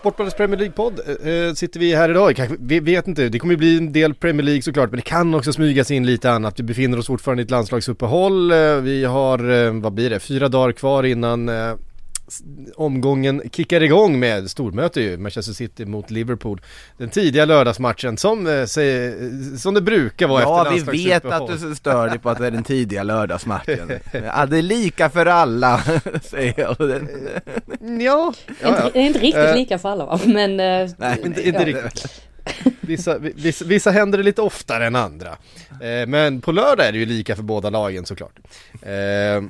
Sportbladets Premier League-podd eh, eh, sitter vi här idag. Kanske, vi vet inte, det kommer ju bli en del Premier League såklart, men det kan också smygas in lite annat. Vi befinner oss fortfarande i ett landslagsuppehåll. Eh, vi har, eh, vad blir det, fyra dagar kvar innan eh, omgången kickar igång med stormöte ju, Manchester City mot Liverpool. Den tidiga lördagsmatchen som, eh, säger, som det brukar vara Ja, efter vi vet att du stör dig på att det är den tidiga lördagsmatchen. Ja, det är lika för alla, säger jag. Ja, ja, ja. Inte, inte riktigt Eh. lika för alla va? Men eh, Nej, Inte, inte riktigt. Vissa, vissa, vissa händer det lite oftare än andra. Eh, men på lördag är det ju lika för båda lagen såklart. Eh,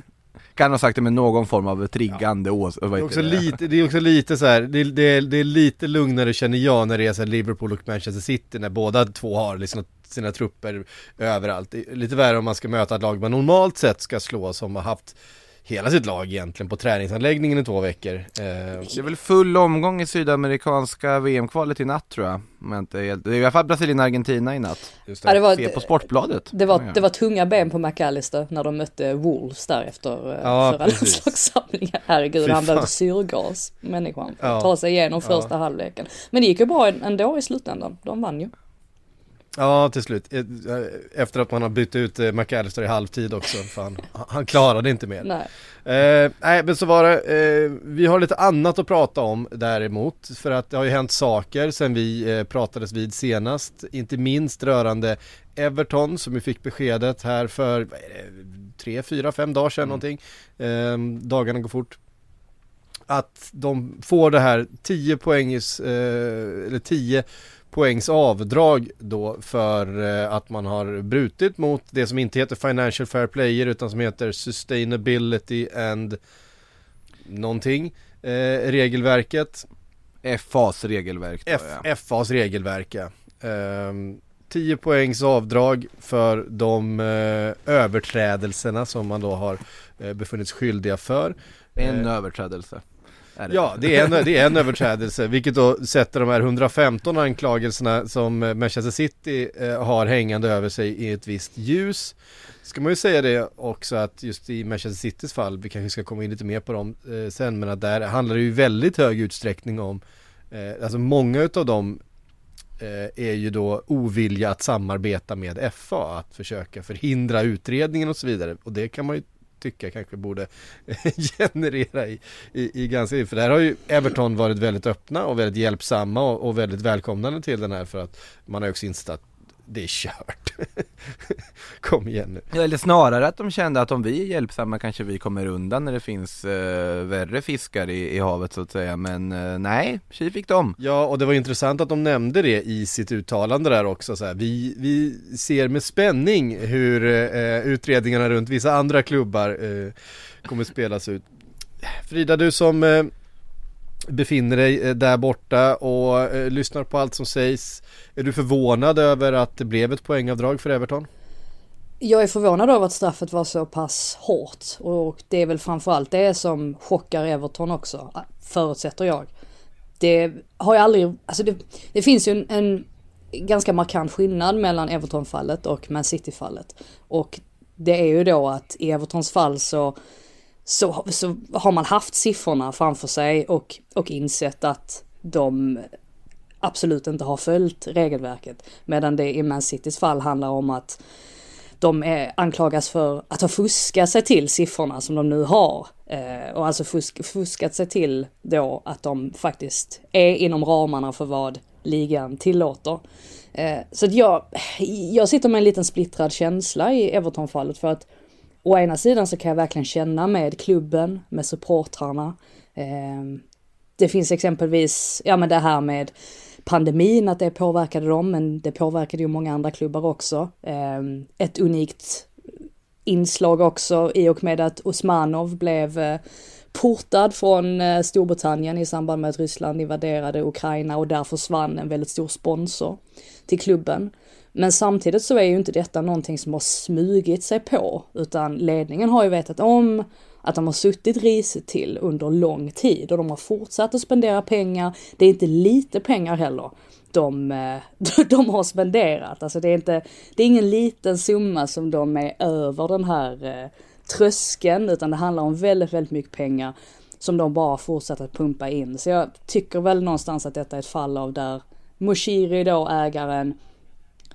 Kan ha sagt det med någon form av triggande ås... vad det, är också det? lite, det är också lite så här, det, det, är, det är lite lugnare känner jag när det är så Liverpool och Manchester City när båda två har liksom sina trupper överallt. Lite värre om man ska möta ett lag man normalt sett ska slå som har haft hela sitt lag egentligen på träningsanläggningen i två veckor. Eh, Det är väl full omgång i sydamerikanska VM-kvalet i natt tror jag. Men inte. Det är i alla fall Brasilien-Argentina i natt. just ja, det, var, Se på Sportbladet. det, var, Ja. det var tunga ben på McAllister när de mötte Wolves där efter eh, Ja, förra landslagssamlingen. Herregud, Fy han behövde syrgas, människan, för Ja. att ta sig igenom Ja. första halvleken. Men det gick ju bra ändå i slutändan, de vann ju. Ja, till slut. Eh, Efter att man har bytt ut eh, McAllister i halvtid också. Fan, han- klarade inte mer. Nej. Eh, nej, men så var det. Eh, vi har lite annat att prata om däremot. För att det har ju hänt saker sen vi eh, pratades vid senast. Inte minst rörande Everton som vi fick beskedet här för det, tre, fyra, fem dagar sedan någonting. Eh, dagarna går fort. Att de får det här 10 poängs, eh, eller 10 poängs avdrag då för eh, att man har brutit mot det som inte heter Financial Fair Player utan som heter Sustainability and någonting eh, regelverket FAs regelverk då, F, ja. FAs regelverk ja. Ehm, 10 poängs avdrag för de eh, överträdelserna som man då har eh, befunnits skyldiga för. En Eh, överträdelse. Är det. Ja, det är, en, det är en överträdelse, vilket då sätter de här 115 anklagelserna som Manchester City eh, har hängande över sig i ett visst ljus. Ska man ju säga det också att just i Manchester Citys fall, vi kanske ska komma in lite mer på dem eh, sen, men att där handlar det ju väldigt hög utsträckning om, eh, alltså många utav dem eh, är ju då ovilja att samarbeta med FA, att försöka förhindra utredningen och så vidare. Och det kan man ju tycka kanske borde generera i, i, i ganska, för där har ju Everton varit väldigt öppna och väldigt hjälpsamma och, och väldigt välkomnande till den här för att man har ju också insett att det är kört. Kom igen nu. Ja, eller snarare att de kände att om vi är hjälpsamma kanske vi kommer undan när det finns eh, värre fiskar i, i havet så att säga. Men eh, nej, tji fick de. Ja, och det var intressant att de nämnde det i sitt uttalande där också. Så här. Vi, vi ser med spänning hur eh, utredningarna runt vissa andra klubbar eh, kommer spelas ut. Frida, du som eh, befinner dig eh, där borta och eh, lyssnar på allt som sägs. Är du förvånad över att det blev ett poängavdrag för Everton? Jag är förvånad över att straffet var så pass hårt och det är väl framförallt det som chockar Everton också, eh, förutsätter jag. Det har jag aldrig, alltså det, det finns ju en, en ganska markant skillnad mellan Everton-fallet och Man City-fallet. Och det är ju då att i Evertons fall så, så, så har man haft siffrorna framför sig och, och insett att de absolut inte har följt regelverket. Medan det i Man Citys fall handlar om att de är, anklagas för att ha fuskat sig till siffrorna som de nu har. Eh, och alltså fusk, fuskat sig till då att de faktiskt är inom ramarna för vad ligan tillåter. Eh, så att jag, jag sitter med en liten splittrad känsla i Everton-fallet för att å ena sidan så kan jag verkligen känna med klubben, med supportrarna. Ehm, det finns exempelvis, ja men det här med pandemin, att det påverkade dem, men det påverkade ju många andra klubbar också. Ehm, ett unikt inslag också i och med att Osmanov blev eh, portad från eh, Storbritannien i samband med att Ryssland invaderade Ukraina och där försvann en väldigt stor sponsor till klubben. Men samtidigt så är ju inte detta någonting som har smugit sig på, utan ledningen har ju vetat om att de har suttit risigt till under lång tid och de har fortsatt att spendera pengar. Det är inte lite pengar heller de, eh, de har spenderat. Alltså det är inte, det är ingen liten summa som de är över den här eh, tröskeln, utan det handlar om väldigt, väldigt mycket pengar som de bara fortsatt att pumpa in. Så jag tycker väl någonstans att detta är ett fall av där Moshiri då, ägaren,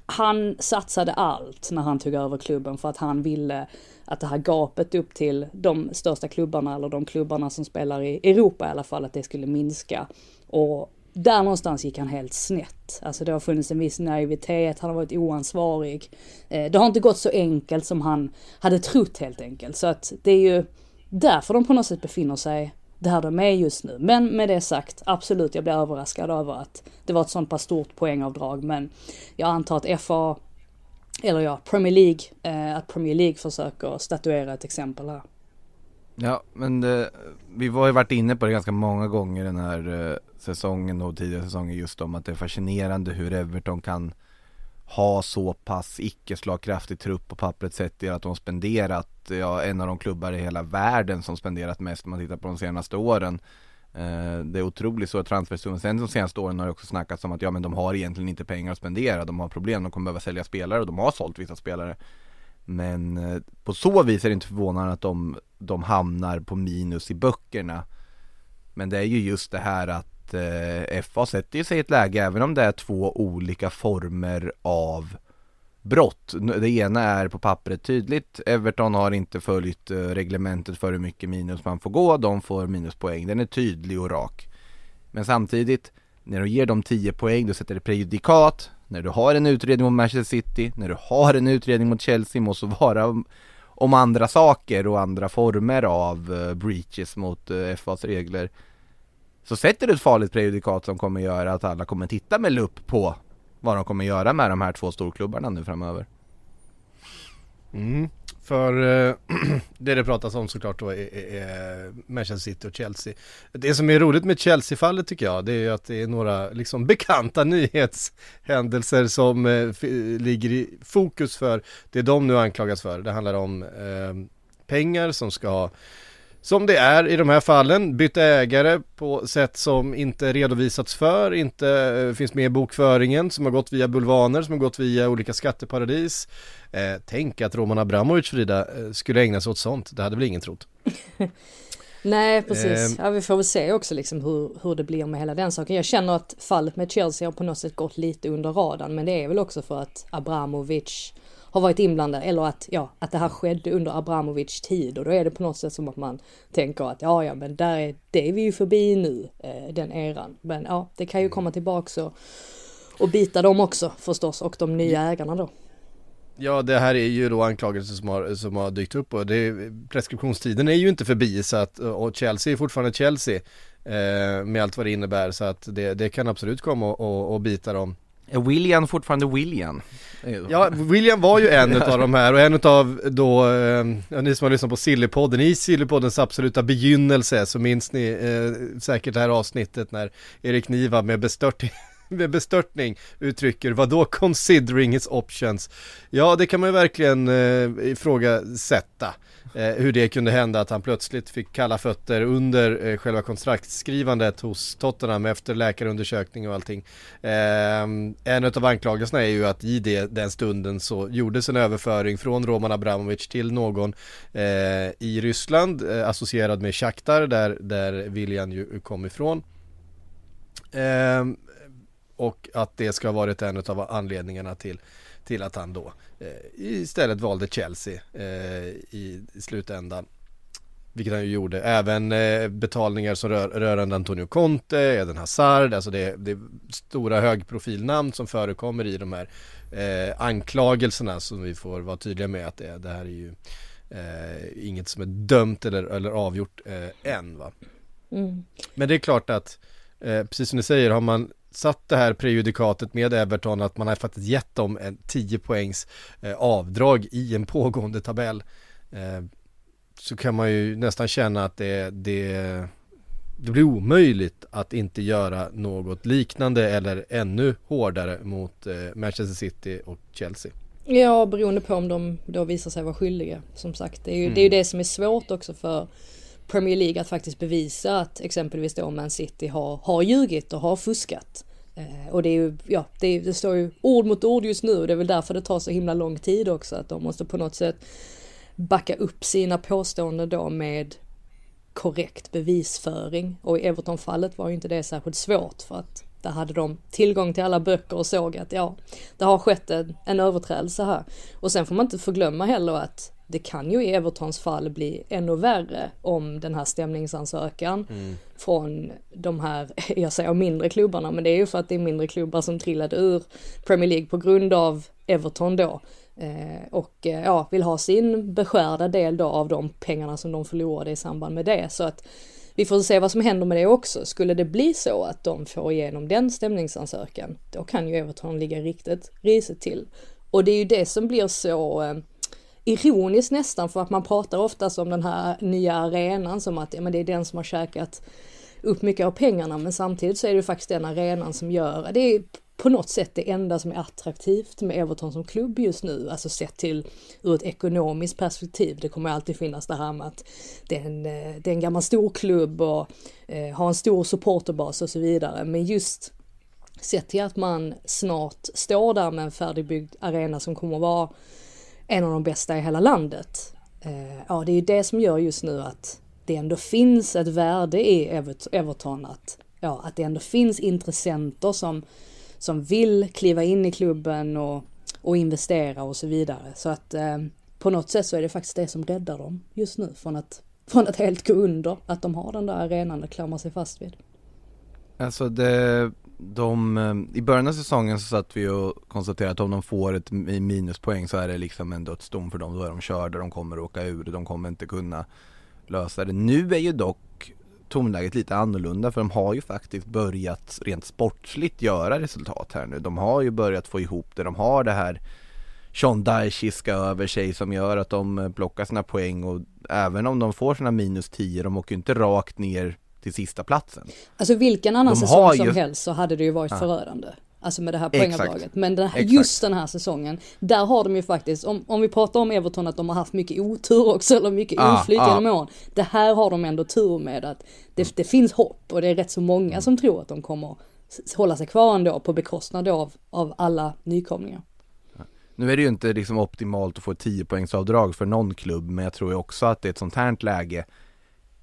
han satsade allt när han tog över klubben för att han ville att det här gapet upp till de största klubbarna eller de klubbarna som spelar i Europa i alla fall, att det skulle minska. Och där någonstans gick han helt snett. Alltså det har funnits en viss naivitet, han har varit oansvarig. Eh, det har inte gått så enkelt som han hade trott helt enkelt. Så att det är ju därför de på något sätt befinner sig där de är just nu. Men med det sagt, absolut, jag blir överraskad över att det var ett sånt pass stort poängavdrag. Men jag antar att FA, eller ja, Premier League, eh, att Premier League försöker statuera ett exempel här. Ja, men det, vi har ju varit inne på det ganska många gånger den här eh, säsongen och tidigare säsonger just om att det är fascinerande hur Everton kan ha så pass icke-slagkraftig trupp på pappret sett i att de spenderat, ja en av de klubbar i hela världen som spenderat mest om man tittar på de senaste åren. Eh, det är otroligt stora transfersummor. Sen de senaste åren har det också snackats om att ja men de har egentligen inte pengar att spendera, de har problem, de kommer behöva sälja spelare och de har sålt vissa spelare. Men eh, på så vis är det inte förvånande att de, de hamnar på minus i böckerna. Men det är ju just det här att eh, FA sätter sig i ett läge, även om det är två olika former av brott. Det ena är på pappret tydligt. Everton har inte följt eh, reglementet för hur mycket minus man får gå. De får minuspoäng. Den är tydlig och rak. Men samtidigt, när du ger dem 10 poäng, då sätter det prejudikat när du har en utredning mot Manchester City, när du har en utredning mot Chelsea, måste vara om, andra saker och andra former av eh, breaches mot eh, FAs regler så sätter du ett farligt prejudikat som kommer göra att alla kommer titta med lupp på vad de kommer göra med de här två storklubbarna nu framöver. Mm. För eh, det det pratas om såklart då är, är, Manchester City och Chelsea. Det som är roligt med Chelsea-fallet tycker jag, det är ju att det är några liksom bekanta nyhetshändelser som eh, ligger i fokus för det de nu anklagas för. Det handlar om eh, pengar som ska som det är i de här fallen, bytt ägare på sätt som inte redovisats för, inte eh, finns med i bokföringen, som har gått via bulvaner, som har gått via olika skatteparadis. Eh, tänk att Roman Abramovic, Frida, eh, skulle ägna sig åt sånt, det hade väl ingen trott. Nej, precis. Eh, ja, vi får väl se också liksom hur, hur det blir med hela den saken. Jag känner att fallet med Chelsea har på något sätt gått lite under radarn, men det är väl också för att Abramovic har varit inblandad eller att, ja, att det här skedde under Abramovics tid och då är det på något sätt som att man tänker att ja, ja, men där är, det är vi ju förbi nu, eh, den eran. Men ja, det kan ju komma tillbaks och, och bita dem också förstås och de nya ägarna då. Ja det här är ju då anklagelser som har, som har dykt upp och det, preskriptionstiden är ju inte förbi så att, och Chelsea är fortfarande Chelsea eh, med allt vad det innebär så att det, det kan absolut komma och, och, och bita dem är William fortfarande William? Ja, William var ju en av de här och en av då, eh, ni som har lyssnat på Sillypodden, i Sillypoddens absoluta begynnelse så minns ni eh, säkert det här avsnittet när Erik Niva med bestörtning med bestörtning uttrycker vad då considering his options. Ja, det kan man ju verkligen eh, ifrågasätta. Eh, hur det kunde hända att han plötsligt fick kalla fötter under eh, själva kontraktskrivandet hos Tottenham efter läkarundersökning och allting. Eh, en av anklagelserna är ju att i det, den stunden så gjordes en överföring från Roman Abramovic till någon eh, i Ryssland eh, associerad med Shakhtar där, där William ju kom ifrån. Ehm, och att det ska ha varit en av anledningarna till till att han då eh, istället valde Chelsea eh, i, i slutändan. Vilket han ju gjorde. Även eh, betalningar som rör, rörande Antonio Conte, Eden Hazard, alltså det, det är stora högprofilnamn som förekommer i de här eh, anklagelserna som vi får vara tydliga med att det, det här är ju eh, inget som är dömt eller, eller avgjort eh, än va. Mm. Men det är klart att, precis som ni säger, har man satt det här prejudikatet med Everton att man har faktiskt gett dem en 10 poängs eh, avdrag i en pågående tabell. Eh, så kan man ju nästan känna att det, det, det blir omöjligt att inte göra något liknande eller ännu hårdare mot eh, Manchester City och Chelsea. Ja, beroende på om de då visar sig vara skyldiga. Som sagt, det är ju, mm. det, är ju det som är svårt också för Premier League att faktiskt bevisa att exempelvis då Man City har, har ljugit och har fuskat. Eh, och det är ju, ja, det, det, står ju ord mot ord just nu och det är väl därför det tar så himla lång tid också att de måste på något sätt backa upp sina påståenden då med korrekt bevisföring. Och i Everton-fallet var ju inte det särskilt svårt för att där hade de tillgång till alla böcker och såg att ja, det har skett en, en överträdelse här. Och sen får man inte förglömma heller att det kan ju i Evertons fall bli ännu värre om den här stämningsansökan mm. från de här, jag säger mindre klubbarna, men det är ju för att det är mindre klubbar som trillade ur Premier League på grund av Everton då. Eh, och eh, ja, vill ha sin beskärda del då av de pengarna som de förlorade i samband med det. Så att vi får se vad som händer med det också. Skulle det bli så att de får igenom den stämningsansökan, då kan ju Everton ligga riktigt risigt till. Och det är ju det som blir så eh, ironiskt nästan för att man pratar oftast om den här nya arenan som att ja, men det är den som har käkat upp mycket av pengarna men samtidigt så är det faktiskt den arenan som gör, det är på något sätt det enda som är attraktivt med Everton som klubb just nu, alltså sett till ur ett ekonomiskt perspektiv. Det kommer alltid finnas det här med att det är en, eh, det är en gammal stor klubb och eh, har en stor supporterbas och så vidare. Men just sett till att man snart står där med en färdigbyggd arena som kommer att vara en av de bästa i hela landet. Eh, ja, det är ju det som gör just nu att det ändå finns ett värde i Everton att, ja, att det ändå finns intressenter som, som vill kliva in i klubben och, och investera och så vidare. Så att eh, på något sätt så är det faktiskt det som räddar dem just nu från att, från att helt gå under. Att de har den där arenan att klamra sig fast vid. Alltså det, de, eh, i början av säsongen så satt vi och konstaterade att om de får ett minuspoäng så är det liksom en dödsdom för dem. Då är de körda, de kommer åka ur, de kommer inte kunna lösa det. Nu är ju dock tonläget lite annorlunda för de har ju faktiskt börjat rent sportsligt göra resultat här nu. De har ju börjat få ihop det, de har det här Sean Dychiska över sig som gör att de eh, plockar sina poäng och även om de får sina minus 10, de åker inte rakt ner till sista platsen. Alltså vilken annan de säsong som helst så hade det ju varit ja. förödande. Alltså med det här poängavdraget. Men den här, just den här säsongen, där har de ju faktiskt, om, om vi pratar om Everton att de har haft mycket otur också, eller mycket ah, oflyt ah. genom åren. Det här har de ändå tur med att det, det finns hopp och det är rätt så många mm. som tror att de kommer hålla sig kvar ändå på bekostnad av, av alla nykomlingar. Nu är det ju inte liksom optimalt att få ett 10 poängsavdrag för någon klubb, men jag tror ju också att det är ett sånt här läge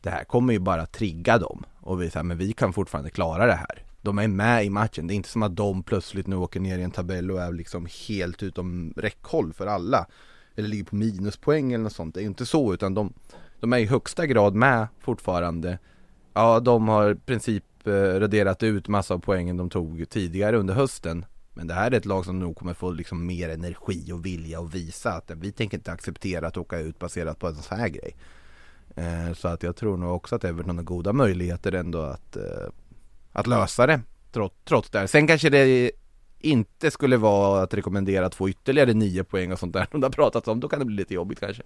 det här kommer ju bara trigga dem och vi säger men vi kan fortfarande klara det här. De är med i matchen, det är inte som att de plötsligt nu åker ner i en tabell och är liksom helt utom räckhåll för alla. Eller ligger på minuspoäng eller något sånt, det är ju inte så utan de, de är i högsta grad med fortfarande. Ja, de har i princip eh, raderat ut massa av poängen de tog tidigare under hösten. Men det här är ett lag som nog kommer få liksom mer energi och vilja att visa att vi tänker inte acceptera att åka ut baserat på en sån här grej. Eh, så att jag tror nog också att Everton har goda möjligheter ändå att, eh, att lösa det trots, trots det. Sen kanske det inte skulle vara att rekommendera att få ytterligare nio poäng och sånt där som det har pratats om. Då kan det bli lite jobbigt kanske.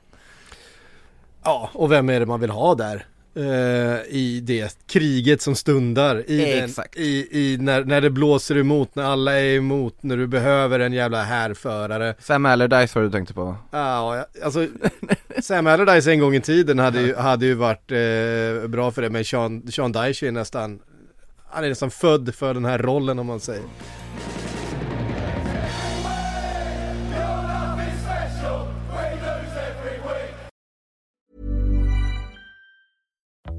Ja, och vem är det man vill ha där? Uh, i det kriget som stundar i, den, i, i när, när det blåser emot, när alla är emot, när du behöver en jävla härförare. Sam Allardyce var du tänkte på? Ja, alltså Sam Allardyce en gång i tiden hade ju, hade ju varit uh, bra för det men Sean, Sean Dyche är nästan Han är nästan född för den här rollen om man säger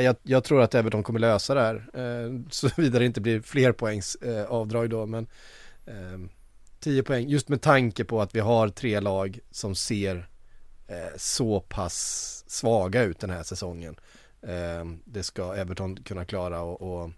jag, jag, tror att Everton kommer lösa det här. Eh, Såvida det inte blir fler poängs eh, avdrag då. Men eh, 10 poäng, just med tanke på att vi har tre lag som ser eh, så pass svaga ut den här säsongen. Eh, det ska Everton kunna klara och, och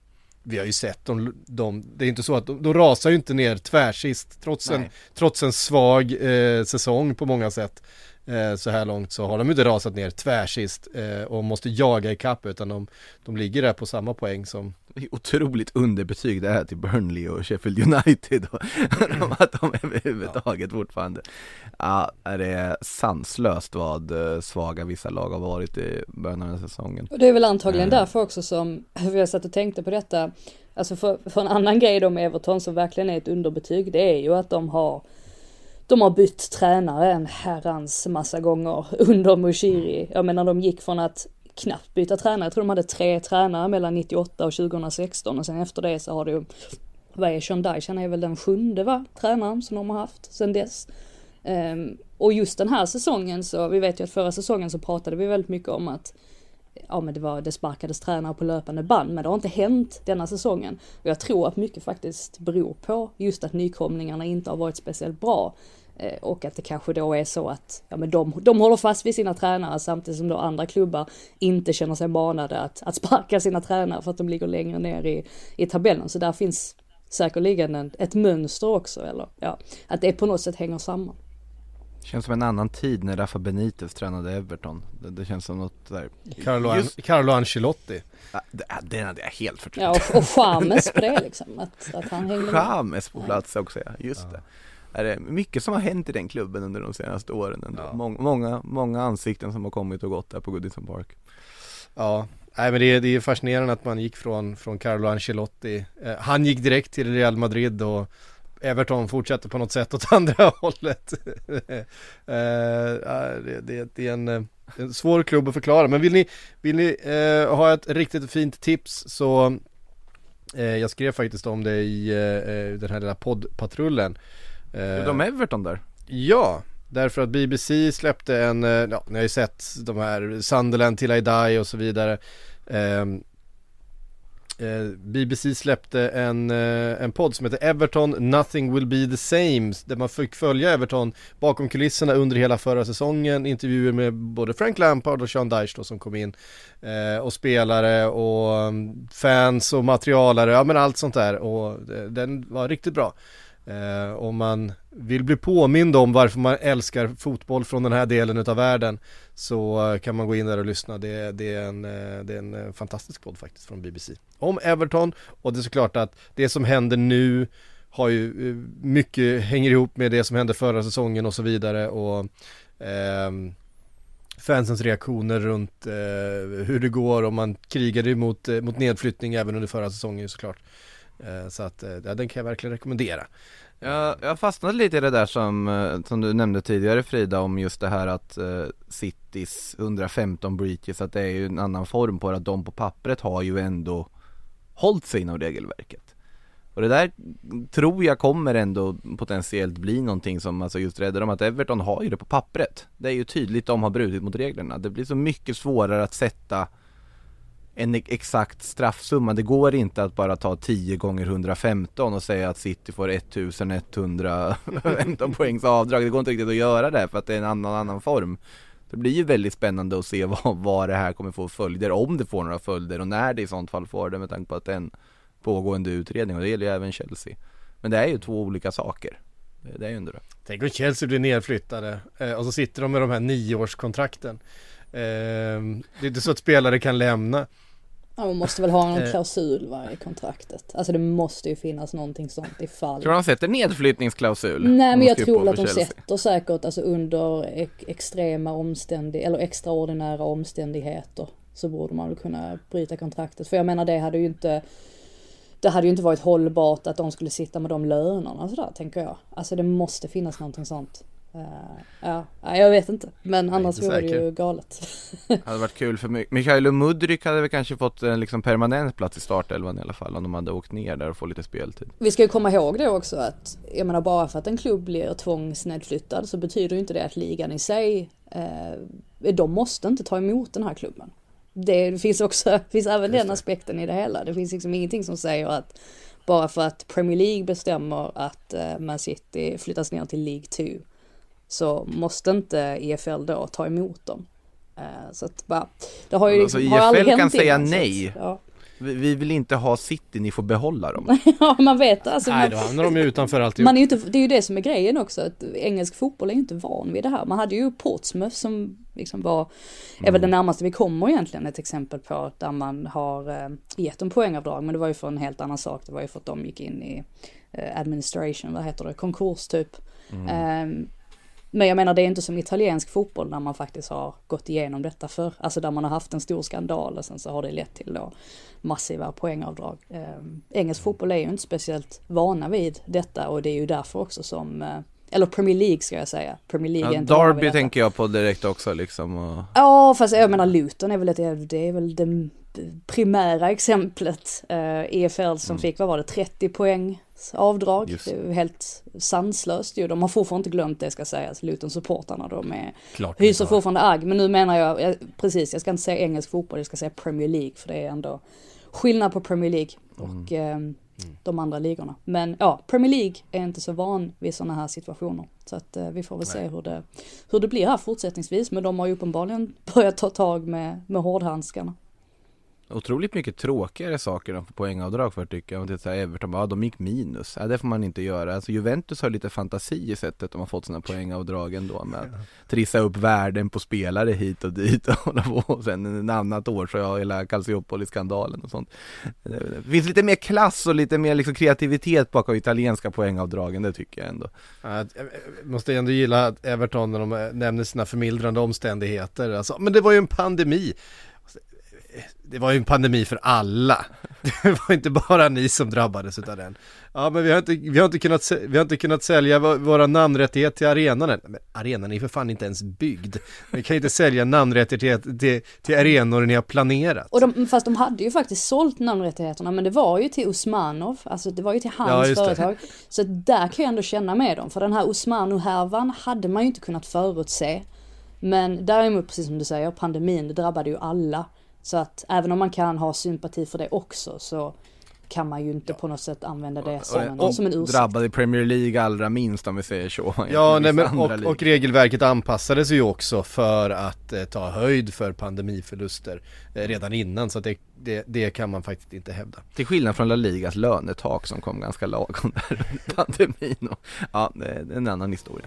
vi har ju sett de, de, det är inte så att de, de rasar ju inte ner tvärsist trots, en, trots en svag eh, säsong på många sätt. Eh, så här långt så har de inte rasat ner tvärsist eh, och måste jaga i kapp utan de, de ligger där på samma poäng som Otroligt underbetyg det här till Burnley och Sheffield United och att de överhuvudtaget fortfarande. Ja, det är sanslöst vad eh, svaga vissa lag har varit i början av den här säsongen. Och det är väl antagligen mm. därför också som vi har satt och tänkte på detta. Alltså för, för en annan grej då med Everton som verkligen är ett underbetyg det är ju att de har de har bytt tränare en herrans massa gånger under Mushiri. Jag menar de gick från att knappt byta tränare, jag tror de hade tre tränare mellan 98 och 2016 och sen efter det så har det ju, vad är Sean Dyche, han är väl den sjunde va, tränaren som de har haft sen dess. Um, och just den här säsongen så, vi vet ju att förra säsongen så pratade vi väldigt mycket om att ja men det var, det sparkades tränare på löpande band, men det har inte hänt denna säsongen. Och jag tror att mycket faktiskt beror på just att nykomlingarna inte har varit speciellt bra. Eh, och att det kanske då är så att ja, men de, de håller fast vid sina tränare samtidigt som då andra klubbar inte känner sig manade att, att sparka sina tränare för att de ligger längre ner i, i tabellen. Så där finns säkerligen en, ett mönster också, eller ja, att det på något sätt hänger samman. Känns som en annan tid när Rafa Benitez tränade Everton. Det, det känns som något där. Carlo, Just... Carlo Ancelotti. Ja, det, den hade jag helt förträngt. Ja, och, och Chames på det liksom. Att, att han hängde Chames på plats också ja, just ja. det. Är det mycket som har hänt i den klubben under de senaste åren ändå. Ja. Mång, många, många ansikten som har kommit och gått där på Goodison Park. Ja, Nej men det är, det är fascinerande att man gick från, från Carlo Ancelotti. Eh, han gick direkt till Real Madrid och Everton fortsätter på något sätt åt andra hållet. eh, det, det, det, är en, en, svår klubb att förklara. Men vill ni, vill ni eh, ha ett riktigt fint tips så eh, jag skrev faktiskt om det i eh, eh, den här lilla poddpatrullen. Är de Everton där? Ja, därför att BBC släppte en, ja ni har ju sett de här Sunderland till I die och så vidare. Eh, BBC släppte en, eh, en podd som heter Everton Nothing Will Be The Same där man fick följa Everton bakom kulisserna under hela förra säsongen intervjuer med både Frank Lampard och Sean Dyche då, som kom in eh, och spelare och mm, fans och materialare, ja men allt sånt där och den var riktigt bra. Om man vill bli påmind om varför man älskar fotboll från den här delen av världen så eh, kan man gå in där och lyssna. Det, det, är en, eh, det är en eh, fantastisk podd faktiskt från BBC. Om Everton och det är såklart att det som händer nu har ju mycket hänger ihop med det som hände förra säsongen och så vidare och eh, fansens reaktioner runt eh, hur det går om man krigade mot, mot nedflyttning även under förra säsongen såklart. Eh, så att ja, den kan jag verkligen rekommendera. Jag, jag fastnade lite i det där som, eh, som du nämnde tidigare Frida om just det här att uh, Citys 115 breaches att det är ju en annan form på det att de på pappret har ju ändå hållit sig inom regelverket. Och det där tror jag kommer ändå potentiellt bli någonting som alltså just räddar dem att Everton har ju det på pappret. Det är ju tydligt de har brutit mot reglerna. Det blir så mycket svårare att sätta en exakt straffsumma. Det går inte att bara ta 10 gånger 115 och säga att City får 1115 poängs avdrag. Det går inte riktigt att göra det för att det är en annan, annan form. Det blir ju väldigt spännande att se vad, vad det här kommer få följder, om det får några följder och när det i sånt fall får det med tanke på att det är en pågående utredning och det gäller ju även Chelsea. Men det är ju två olika saker. Det, är ju ändå det. Tänk om Chelsea blir nedflyttade eh, och så sitter de med de här nioårskontrakten. Eh, det är inte så att spelare kan lämna. Ja, man måste väl ha någon eh. klausul va, i kontraktet. Alltså det måste ju finnas någonting sånt ifall. Tror du de sätter nedflyttningsklausul? Nej men jag tror att de Chelsea. sätter säkert alltså under extrema omständigheter eller extraordinära omständigheter så borde man väl kunna bryta kontraktet. För jag menar det hade ju inte det hade ju inte varit hållbart att de skulle sitta med de lönerna sådär tänker jag. Alltså det måste finnas någonting sånt. Uh, ja, jag vet inte. Men annars vore det ju galet. det hade varit kul för Mikhailo Mudryk hade väl kanske fått en liksom permanent plats i startelvan i alla fall om de hade åkt ner där och fått lite speltid. Vi ska ju komma ihåg det också att jag menar bara för att en klubb blir tvångsnedflyttad så betyder ju inte det att ligan i sig eh, de måste inte ta emot den här klubben. det finns också, det finns även den aspekten i det hela. Det finns liksom ingenting som säger att bara för att Premier League bestämmer att uh, Man City flyttas ner till League 2 så måste inte EFL då ta emot dem. Uh, så att bara, det har ju alltså, har aldrig EFL hänt kan säga innan, nej. Att, ja. Vi, vi vill inte ha City, ni får behålla dem. ja, man vet alltså. Nej, då hamnar de ju utanför alltihop. man är ju inte, det är ju det som är grejen också, att engelsk fotboll är ju inte van vid det här. Man hade ju Portsmouth som liksom var, är väl det närmaste vi kommer egentligen ett exempel på där man har eh, gett en poängavdrag, men det var ju för en helt annan sak. Det var ju för att de gick in i eh, administration, vad heter det, konkurs typ. Eh, men jag menar det är inte som italiensk fotboll när man faktiskt har gått igenom detta för. Alltså där man har haft en stor skandal och sen så har det lett till då massiva poängavdrag. Eh, engelsk fotboll är ju inte speciellt vana vid detta och det är ju därför också som, eh, eller Premier League ska jag säga. Premier League är Ja, Derby tänker jag på direkt också liksom. Och... Ja, fast jag menar Luton är väl, ett, det är väl det primära exemplet. Eh, EFL som fick, vad var det, 30 poäng avdrag. Just. Det är helt sanslöst ju. De har fortfarande inte glömt det ska sägas, Luton-supportarna. De är, Klart hyser har. fortfarande agg. Men nu menar jag, jag, precis, jag ska inte säga engelsk fotboll, jag ska säga Premier League. För det är ändå skillnad på Premier League och eh, de andra ligorna. Men ja, Premier League är inte så van vid sådana här situationer. Så att eh, vi får väl se hur det, hur det blir här fortsättningsvis. Men de har ju uppenbarligen börjat ta tag med, med hårdhandskarna. Otroligt mycket tråkigare saker än poängavdrag för tycker jag. Om det är så här, Everton, ja de gick minus. Ja, det får man inte göra. Alltså Juventus har lite fantasi i sättet de har fått sina poängavdrag ändå med att trissa upp värden på spelare hit och dit och hålla på. Och sen en annat år så har hela Calciopoli-skandalen och sånt. Det finns lite mer klass och lite mer liksom kreativitet bakom italienska poängavdragen, det tycker jag ändå. Ja, Jag måste ändå gilla Everton när de eh, nämner sina förmildrande omständigheter. Alltså, men det var ju en pandemi. Det var ju en pandemi för alla. Det var inte bara ni som drabbades utav den. Ja men vi har inte, vi har inte, kunnat, vi har inte kunnat sälja vå- våra namnrättigheter till arenan än. Men arenan är för fan inte ens byggd. Vi kan ju inte sälja namnrättigheter till, till, till arenor ni har planerat. Och de, fast de hade ju faktiskt sålt namnrättigheterna men det var ju till Usmanov, alltså det var ju till Ja, hans det. företag. Så där kan jag ändå känna med dem, för den här Usmano-härvan hade man ju inte kunnat förutse. Men däremot, precis som du säger, pandemin det drabbade ju alla. Så att även om man kan ha sympati för det också så kan man ju inte på något sätt använda det som en, och som en ursäkt. drabbade Premier League allra minst om vi säger så. Ja, nej, men, och, och regelverket anpassades ju också för att eh, ta höjd för pandemiförluster eh, redan innan så att det, det, det kan man faktiskt inte hävda. Till skillnad från La Ligas lönetak som kom ganska lagom där under pandemin och, Ja, det är en annan historia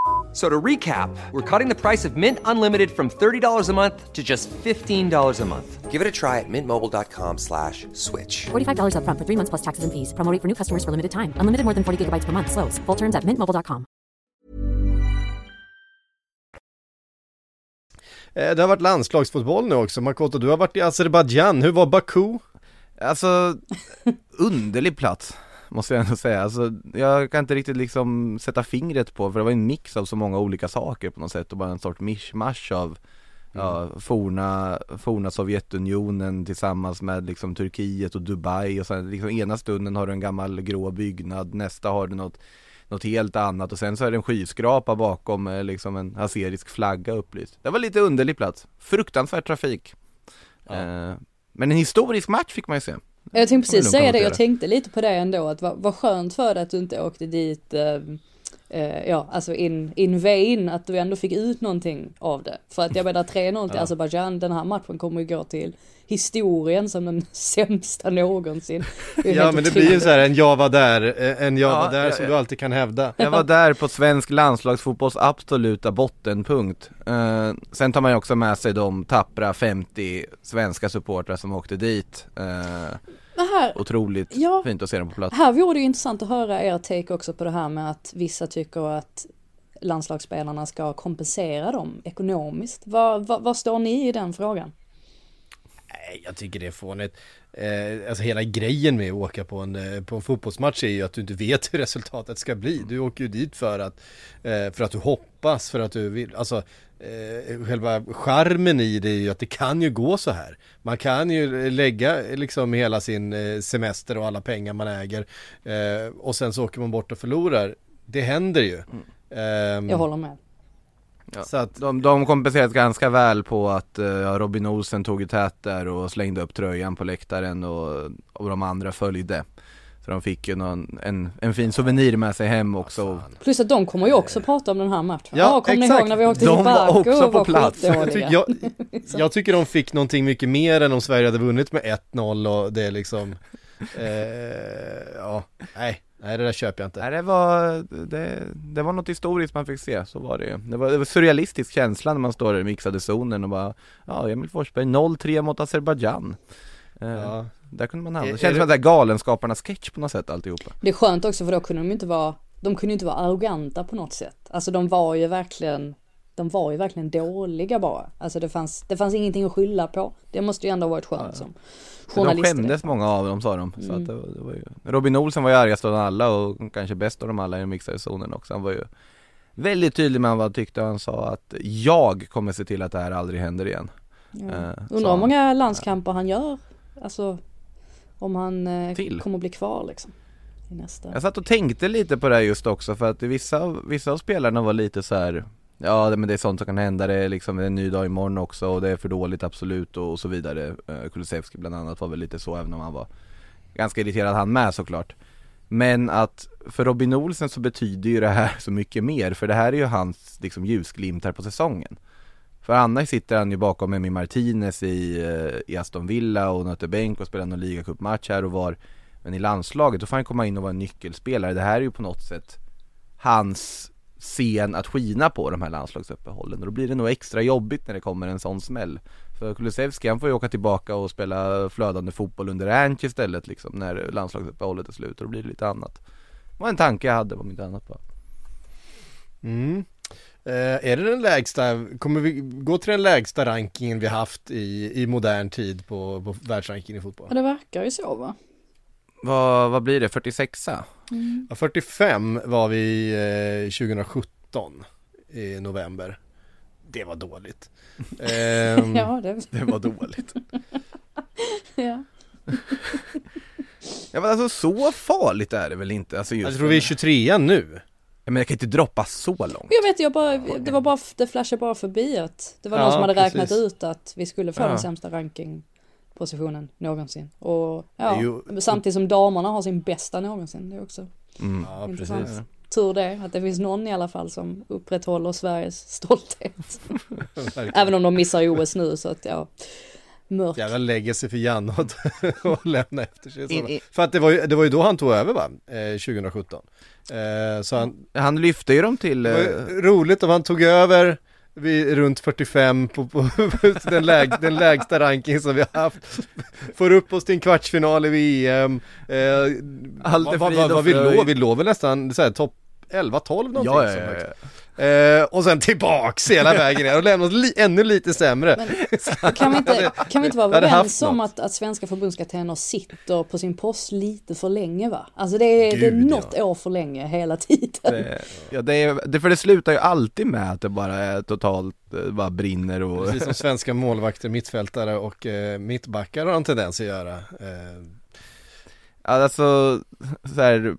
F- So to recap, we're cutting the price of Mint Unlimited from $30 a month to just $15 a month. Give it a try at mintmobile.com slash switch. $45 upfront for three months plus taxes and fees. Promo rate for new customers for limited time. Unlimited more than 40 gigabytes per month. Slows. Full terms at mintmobile.com. Eh, Det har varit landslagsfotboll nu också. Makoto, du har varit i Azerbajdzjan. Hur var Baku? Alltså, underlig plats Måste jag ändå säga, alltså, jag kan inte riktigt liksom sätta fingret på för det var en mix av så många olika saker på något sätt och bara en sorts mishmash av Ja, forna, forna Sovjetunionen tillsammans med liksom Turkiet och Dubai och sen liksom ena stunden har du en gammal grå byggnad, nästa har du något något helt annat och sen så är det en skyskrapa bakom med liksom en aserisk flagga upplyst. Det var lite underlig plats, fruktansvärd trafik. Eh, men en historisk match fick man ju se. Jag tänkte precis säga det, jag tänkte lite på det ändå, att vad, vad skönt för dig att du inte åkte dit, eh, eh, ja alltså in, in vain, att du ändå fick ut någonting av det. För att jag menar 3-0 till Azerbaijan, den här matchen kommer ju gå till historien som den sämsta någonsin. Ja men det blir ju så här en jag var där, eh, en jag Ja, var där ja, som ja. du alltid kan hävda. Jag var där på svensk landslagsfotbolls absoluta bottenpunkt. Eh, sen tar man ju också med sig de tappra 50 svenska supportrar som åkte dit. Eh, här, otroligt Ja. fint att se dem på plats. Här vore det ju intressant att höra er take också på det här med att vissa tycker att landslagsspelarna ska kompensera dem ekonomiskt. Vad, står ni i den frågan? Nej, jag tycker det är fånigt. eh, alltså hela grejen med att åka på en, eh, på en fotbollsmatch är ju att du inte vet hur resultatet ska bli. Du åker ju dit för att, eh, för att du hoppas, för att du vill, alltså eh, själva charmen i det är ju att det kan ju gå så här. Man kan ju lägga liksom hela sin eh, semester och alla pengar man äger eh, och sen så åker man bort och förlorar. Det händer ju. Ehm, Jag håller med. Ja. Så att, De, de kompenserat ganska väl på att eh, ja, Robin Olsen tog i tät där och slängde upp tröjan på läktaren och, och de andra följde. Så de fick ju någon, en, en fin souvenir med sig hem också. Plus att de kommer ju också prata om den här matchen. Ja, Ja, kommer ni exakt. ihåg när vi åkte De till Baku också och på var plats. jag, jag, jag tycker de fick någonting mycket mer än om Sverige hade vunnit med 1-0 och det är liksom eh, Ja, nej, nej det där köper jag inte. Nej det var, det, det var något historiskt man fick se, så var det ju. Det var, det var surrealistisk känsla när man står i mixade zonen och bara Ja, Emil Forsberg 0-3 mot Azerbajdzjan eh, Ja. Där kunde man hamna, det känns det- som att det är Galenskaparnas sketch på något sätt alltihopa Det är skönt också för då kunde de inte vara, de kunde inte vara arroganta på något sätt. Alltså de var ju verkligen, de var ju verkligen dåliga bara. Alltså det fanns, det fanns ingenting att skylla på. Det måste ju ändå varit skönt som De journalist. skämdes många av dem sa de, så Mm. att det, var, det var ju Robin Olsen var ju argast av alla och kanske bäst av dem alla i den mixade zonen också Han var ju väldigt tydlig med vad han tyckte och han sa att jag kommer se till att det här aldrig händer igen Ja. Sa Undrar hur många landskamper han gör. Alltså om han eh, Till. kommer bli kvar liksom. I nästa. Jag satt och tänkte lite på det här just också för att vissa, vissa av spelarna var lite så här. Ja det- men det är sånt som kan hända, det är liksom en ny dag imorgon också och det är för dåligt absolut och, och så vidare Eh, Kulusevski bland annat var väl lite så även om han var ganska irriterad han med såklart Men att för Robin Olsen så betyder ju det här så mycket mer för det här är ju hans liksom ljusglimtar på säsongen för annars sitter han ju bakom Emi Martinez i, eh, i Aston Villa och nöter bänk och spelar någon ligacupmatch här och var Men i landslaget, då får han komma in och vara en nyckelspelare. Det här är ju på något sätt hans scen att skina på de här landslagsuppehållen och då blir det nog extra jobbigt när det kommer en sån smäll. För Kulusevski han får ju åka tillbaka och spela flödande fotboll under Ernst istället liksom när landslagsuppehållet är slut och då blir det lite annat. Det var en tanke jag hade om inte annat bara. Mm. Eh, är det den lägsta, kommer vi gå till den lägsta rankingen vi haft i, i modern tid på, på världsrankingen i fotboll? Ja det verkar ju så va? Vad, vad blir det? 46a? Ja, 45 var vi eh, 2017 i november. Det var dåligt. Ehm, Ja det, Det var dåligt. ja. Ja men alltså så farligt är det väl inte? Alltså just jag tror vi är 23 nu. Ja, men jag kan inte droppa så långt. Jag vet jag bara, det var bara, det flashade bara förbi att det var någon Ja, som hade räknat precis. ut att vi skulle få Ja. den sämsta rankingpositionen någonsin. Och ja, Jo. samtidigt som damerna har sin bästa någonsin. Det är också Mm. Ja, intressant. precis. Tur det, att det finns någon i alla fall som upprätthåller Sveriges stolthet. Även om de missar OS nu så att ja, mörk. Jävla legacy för Janne att lämna efter sig. In- in- För att det var, ju, det var ju då han tog över va? Eh, 2017. Eh, så han, Han lyfte ju dem till... eh, roligt om han tog över vid runt 45 på, på den, läg, den lägsta ranking som vi har haft. Får upp oss till en kvartsfinal i VM. Eh, Allt är vad, vad, vi låg, vi låg väl nästan så här, topp 11-12 någonting. Ja, ja, ja, ja. Eh, och sen tillbaks hela vägen ner och lämna oss li- ännu lite sämre. Kan vi inte, kan vi inte vara överens om att, att svenska förbundskaptener sitter på sin post lite för länge va? Alltså det är, det är Gud, något år för länge hela tiden. Det, ja, det, är, det, för det slutar ju alltid med att det bara är totalt, eh, bara brinner och... Precis som svenska målvakter, mittfältare och eh, mittbackar har en tendens att göra. Eh, Alltså, så här,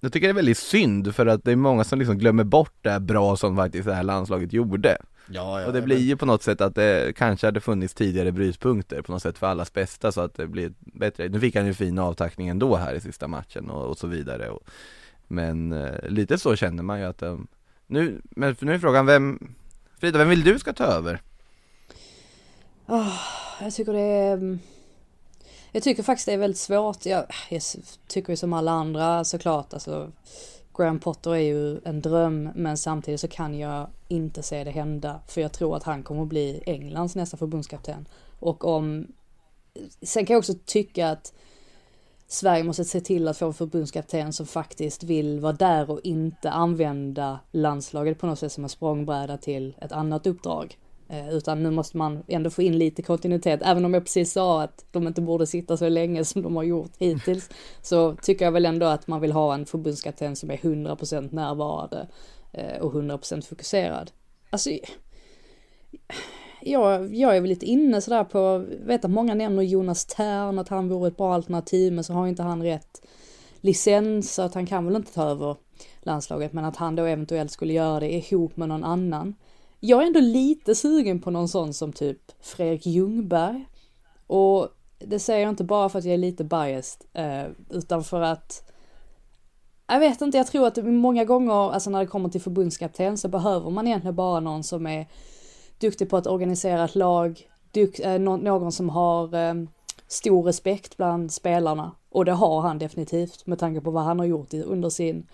jag tycker det är väldigt synd för att det är många som liksom glömmer bort det här bra som faktiskt det här landslaget gjorde. ja, ja, och det blir ju på något sätt att det kanske hade funnits tidigare brytpunkter på något sätt för allas bästa så att det blir bättre. Nu fick han ju fin avtackning ändå här i sista matchen och, och så vidare. Och, men eh, lite så känner man ju att eh, nu, men nu är frågan vem, Frida, vem vill du ska ta över? Ah, jag tycker det är... Jag tycker faktiskt det är väldigt svårt. Jag, jag tycker ju som alla andra såklart. Alltså, Graham Potter är ju en dröm men samtidigt så kan jag inte se det hända. För jag tror att han kommer att bli Englands nästa förbundskapten. Och om... Sen kan jag också tycka att Sverige måste se till att få en förbundskapten som faktiskt vill vara där och inte använda landslaget på något sätt som en språngbräda till ett annat uppdrag. Eh, utan nu måste man ändå få in lite kontinuitet. Även om jag precis sa att de inte borde sitta så länge som de har gjort hittills. så tycker jag väl ändå att man vill ha en förbundskapten som är 100% närvarande eh, och 100% fokuserad. Alltså, jag, jag är väl lite inne sådär på, vet att många nämner Jonas Tern, att han vore ett bra alternativ, men så har inte han rätt licens, så att han kan väl inte ta över landslaget, men att han då eventuellt skulle göra det ihop med någon annan. Jag är ändå lite sugen på någon sån som typ Fredrik Ljungberg. Och det säger jag inte bara för att jag är lite biased, eh, utan för att jag vet inte, jag tror att många gånger, alltså när det kommer till förbundskapten så behöver man egentligen bara någon som är duktig på att organisera ett lag, dukt, eh, någon som har ehm, stor respekt bland spelarna. Och det har han definitivt med tanke på vad han har gjort under sin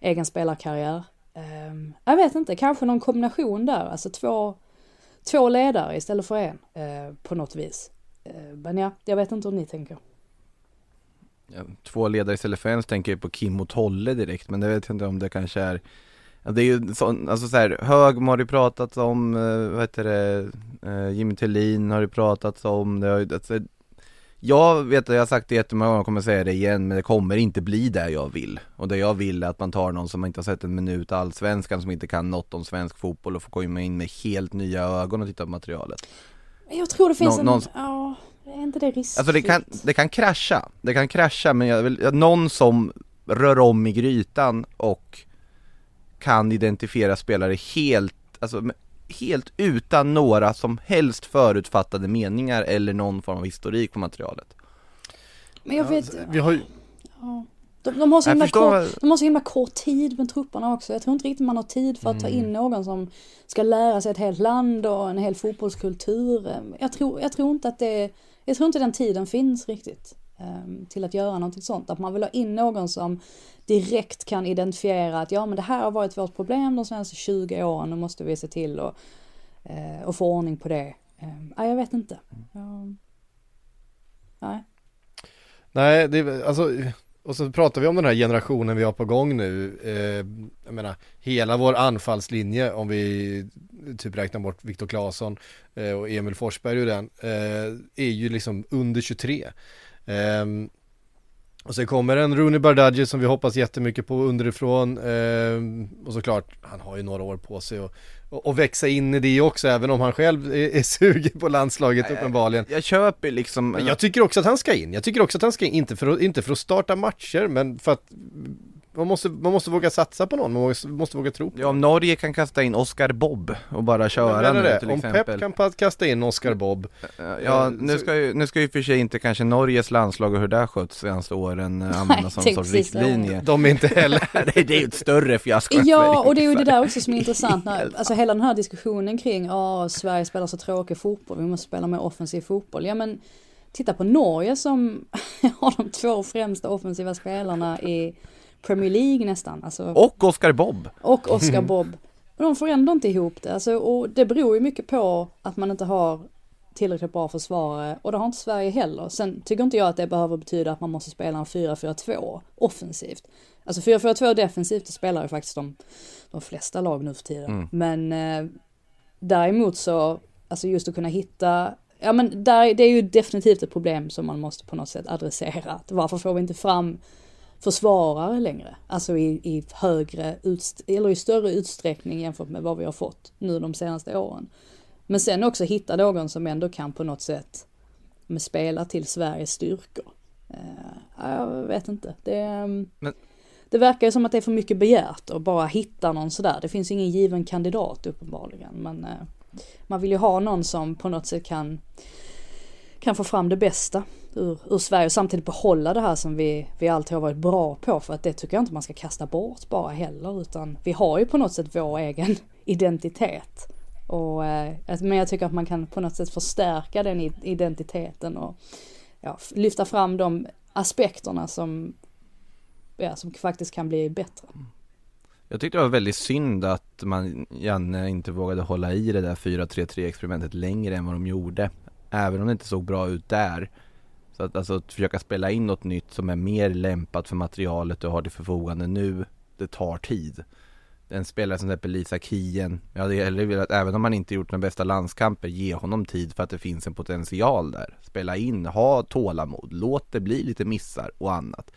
egen spelarkarriär. Um, jag vet inte, kanske någon kombination där, alltså två, två ledare istället för en uh, på något vis. Uh, men ja, jag vet inte hur ni tänker. Ja, två ledare istället för en så tänker jag på Kim och Tolle direkt, men det vet jag inte om det kanske är det är ju sån, alltså så här, Högmo har ju pratat om, eh, vad heter det, Jimmy Tillin har ju pratat om, det har, alltså, jag vet att jag har sagt det jättemånga gånger, jag kommer säga det igen, men det kommer inte bli det jag vill. Och det jag vill är att man tar någon som inte har sett en minut allsvenskan, som inte kan något om svensk fotboll och får komma in med helt nya ögon och titta på materialet. Jag tror det finns Nå en, någon... ja, är inte det riskfritt? Alltså det kan, det kan krascha, det kan krascha, men jag vill, någon som rör om i grytan och kan identifiera spelare helt, alltså helt utan några som helst förutfattade meningar eller någon form av historik på materialet. Men jag vet... Vi har ju... Ja. De, de, har så himla förstår- kort, de har så himla kort tid med trupperna också. Jag tror inte riktigt man har tid för att ta in någon som ska lära sig ett helt land och en hel fotbollskultur. Jag tror, jag tror inte att det, jag tror inte den tiden finns riktigt till att göra någonting sånt. Att man vill ha in någon som direkt kan identifiera att ja men det här har varit vårt problem de senaste 20 åren, nu måste vi se till och, eh, och få ordning på det. Um, ja, jag vet inte. Ja. Nej. Nej, det alltså och så pratar vi om den här generationen vi har på gång nu. Eh, jag menar, hela vår anfallslinje om vi typ räknar bort Viktor Claesson eh, och Emil Forsberg ur den, eh, är ju liksom under 23. Ehm, och sen kommer en Rooney Bardghji som vi hoppas jättemycket på underifrån. Eh, och såklart, han har ju några år på sig och, och, och växa in i det också, även om han själv är, är sugen på landslaget uppenbarligen. Jag köper liksom Men jag tycker också att han ska in. Jag tycker också att han ska in, inte för att, inte för att starta matcher, men för att man måste, man måste våga satsa på någon, man måste, måste våga tro på Ja, om Norge kan kasta in Oscar Bob och bara köra nu till Om exempel. Pep kan kasta in Oscar Bob Ja, Eh, nu så- ska ju, nu ska ju för sig inte kanske Norges landslag och hur det har skötts senaste åren eh, användas som sorts riktlinje. De är inte heller det, det är ju ett större fiasko Ja, och det är ju det där också som är intressant. När, alltså hela den här diskussionen kring, ja, Sverige spelar så tråkig fotboll, vi måste spela mer offensiv fotboll. Ja, men titta på Norge som har de två främsta offensiva spelarna i Premier League nästan. Alltså, Och Oscar Bob! och Oscar Bob. Och de får ändå inte ihop det. Alltså, och det beror ju mycket på att man inte har tillräckligt bra försvarare och det har inte Sverige heller. Sen tycker inte jag att det behöver betyda att man måste spela en 4-4-2 offensivt. Alltså 4-4-2 defensivt, det spelar ju faktiskt de, de flesta lag nu för tiden. Men eh, däremot så, alltså just att kunna hitta, ja men där, det är ju definitivt ett problem som man måste på något sätt adressera. Varför får vi inte fram försvarare längre. Alltså i, i högre, eller i större utsträckning jämfört med vad vi har fått nu de senaste åren. Men sen också hitta någon som ändå kan på något sätt med spela till Sveriges styrkor. Eh, jag vet inte. Det, ehm, Men- det verkar ju som att det är för mycket begärt att bara hitta någon sådär. Det finns ingen given kandidat uppenbarligen. Men eh, man vill ju ha någon som på något sätt kan, kan få fram det bästa ur, ur Sverige och samtidigt behålla det här som vi, vi alltid har varit bra på. För att det tycker jag inte man ska kasta bort bara heller. Utan vi har ju på något sätt vår egen identitet. Och, eh, men jag tycker att man kan på något sätt förstärka den identiteten och ja, lyfta fram de aspekterna som, ja, som faktiskt kan bli bättre. Mm. Jag tyckte det var väldigt synd att man, Janne inte vågade hålla i det där 4-3-3 experimentet längre än vad de gjorde Även om det inte såg bra ut där så att alltså att försöka spela in något nytt som är mer lämpat för materialet du har till förfogande nu Det tar tid en spelare som till exempel Lisa Kien, jag hade hellre velat, även om han inte gjort de bästa landskamper, ge honom tid för att det finns en potential där. Spela in, ha tålamod, låt det bli lite missar och annat.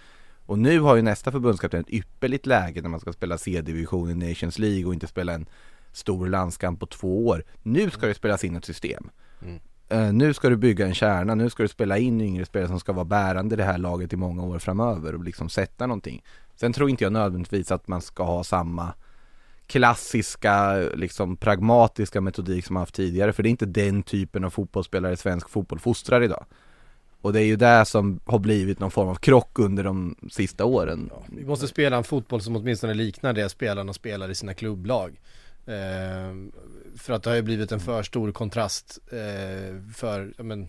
Och nu har ju nästa förbundskapten ett ypperligt läge när man ska spela C-division i Nations League och inte spela en stor landskamp på två år. Nu ska det spelas in ett system. Mm. Eh, nu ska du bygga en kärna, nu ska du spela in yngre spelare som ska vara bärande i det här laget i många år framöver och liksom sätta någonting. Sen tror inte jag nödvändigtvis att man ska ha samma klassiska, liksom pragmatiska metodik som man haft tidigare, för det är inte den typen av fotbollsspelare svensk fotboll fostrar idag. Och det är ju det som har blivit någon form av krock under de sista åren. Ja, vi måste spela en fotboll som åtminstone liknar det spelarna spelar i sina klubblag. Eh, för att det har ju blivit en för stor kontrast eh, för, ja men,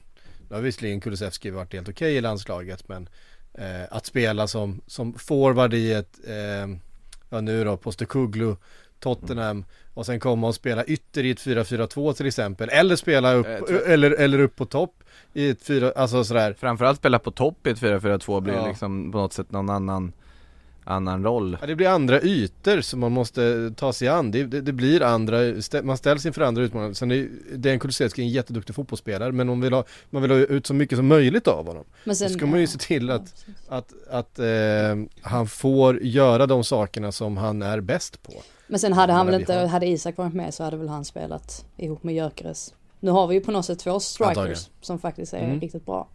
nu har visserligen Kulusevski varit helt okej okay i landslaget men eh, att spela som, som forward i ett, eh, ja nu då, Postekuglu, Tottenham och sen komma och spela ytter i ett 4-4-2 till exempel eller spela upp, eller, eller upp på topp i ett 4, alltså sådär Framförallt spela på topp i ett 4-4-2 blir ja. liksom på något sätt någon annan annan roll. Ja, det blir andra ytor som man måste ta sig an. Det, det, det blir andra, man ställs inför andra utmaningar. Sen är Dejan Kulusevski en jätteduktig fotbollsspelare men om vill ha, man vill ha ut så mycket som möjligt av honom. Men sen, Då ska man ju se till att, ja, att, att, eh, han får göra de sakerna som han är bäst på. Men sen hade han väl inte, hade Isak varit med så hade väl han spelat ihop med Gyökeres. Nu har vi ju på något sätt två strikers Antagligen. som faktiskt är mm. riktigt bra.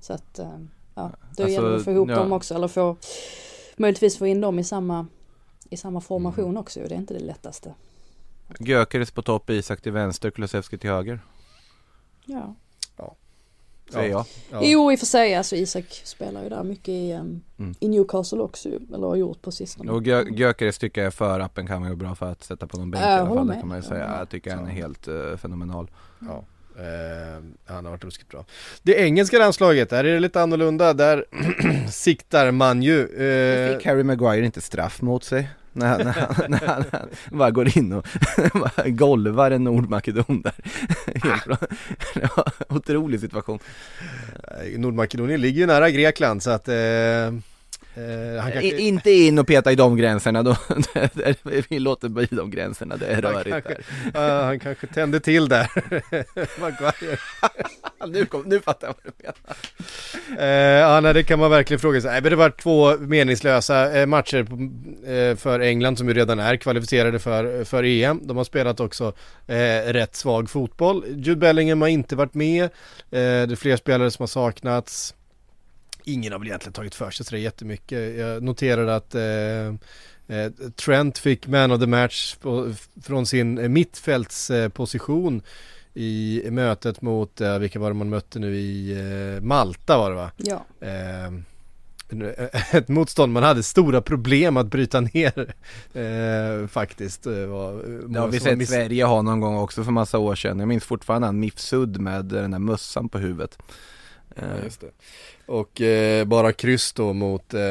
Så att, eh, ja, då alltså, gäller det att få ihop ja. dem också eller få möjligtvis få in dem i samma, i samma formation mm. också. Det är inte det lättaste. Gyökeres på topp, Isak till vänster, Kulusevski till höger. Ja. Ja. Säger jag. Ja. Jo i och för sig, alltså Isak spelar ju där mycket i, um, mm. i Newcastle också eller har gjort på sistone. Och Gyökeres tycker jag för appen kan vara bra för att sätta på någon bänk äh, i alla fall. Det kan man ju säga. Jag tycker han är helt uh, fenomenal. Ja. Eh, han har varit ruskigt bra. Det engelska landslaget, där är det lite annorlunda. Där siktar man ju... Eh... Fick Harry Maguire inte straff mot sig? När han, när han, när han, när han bara går in och golvar en Nordmakedon där. Helt bra. Det var en otrolig situation. Nordmakedonien ligger ju nära Grekland så att eh... Eh, kanske... Inte in och peta i de gränserna då, vi låter bli de gränserna, det är rörigt där. Uh, han kanske tände till där, nu, kom, nu fattar jag vad du menar. Uh, ja, nej, det kan man verkligen fråga sig. Nej, men det var två meningslösa uh, matcher uh, för England som ju redan är kvalificerade för, för EM. De har spelat också rätt svag fotboll. Jude Bellingham har inte varit med, det är fler spelare som har saknats ingen har väl egentligen tagit för sig så jättemycket. Jag noterade att eh, eh, Trent fick man of the match på, från sin mittfältsposition i mötet mot, eh, vilka var det man mötte nu i eh, Malta var det va? Ja. Eh, ett motstånd man hade stora problem att bryta ner eh, faktiskt. Var, det har vi sett miss... Sverige ha någon gång också för massa år sedan. Jag minns fortfarande han Mifsud med den där mössan på huvudet. Ja, just det. Och eh, bara kryss då mot eh,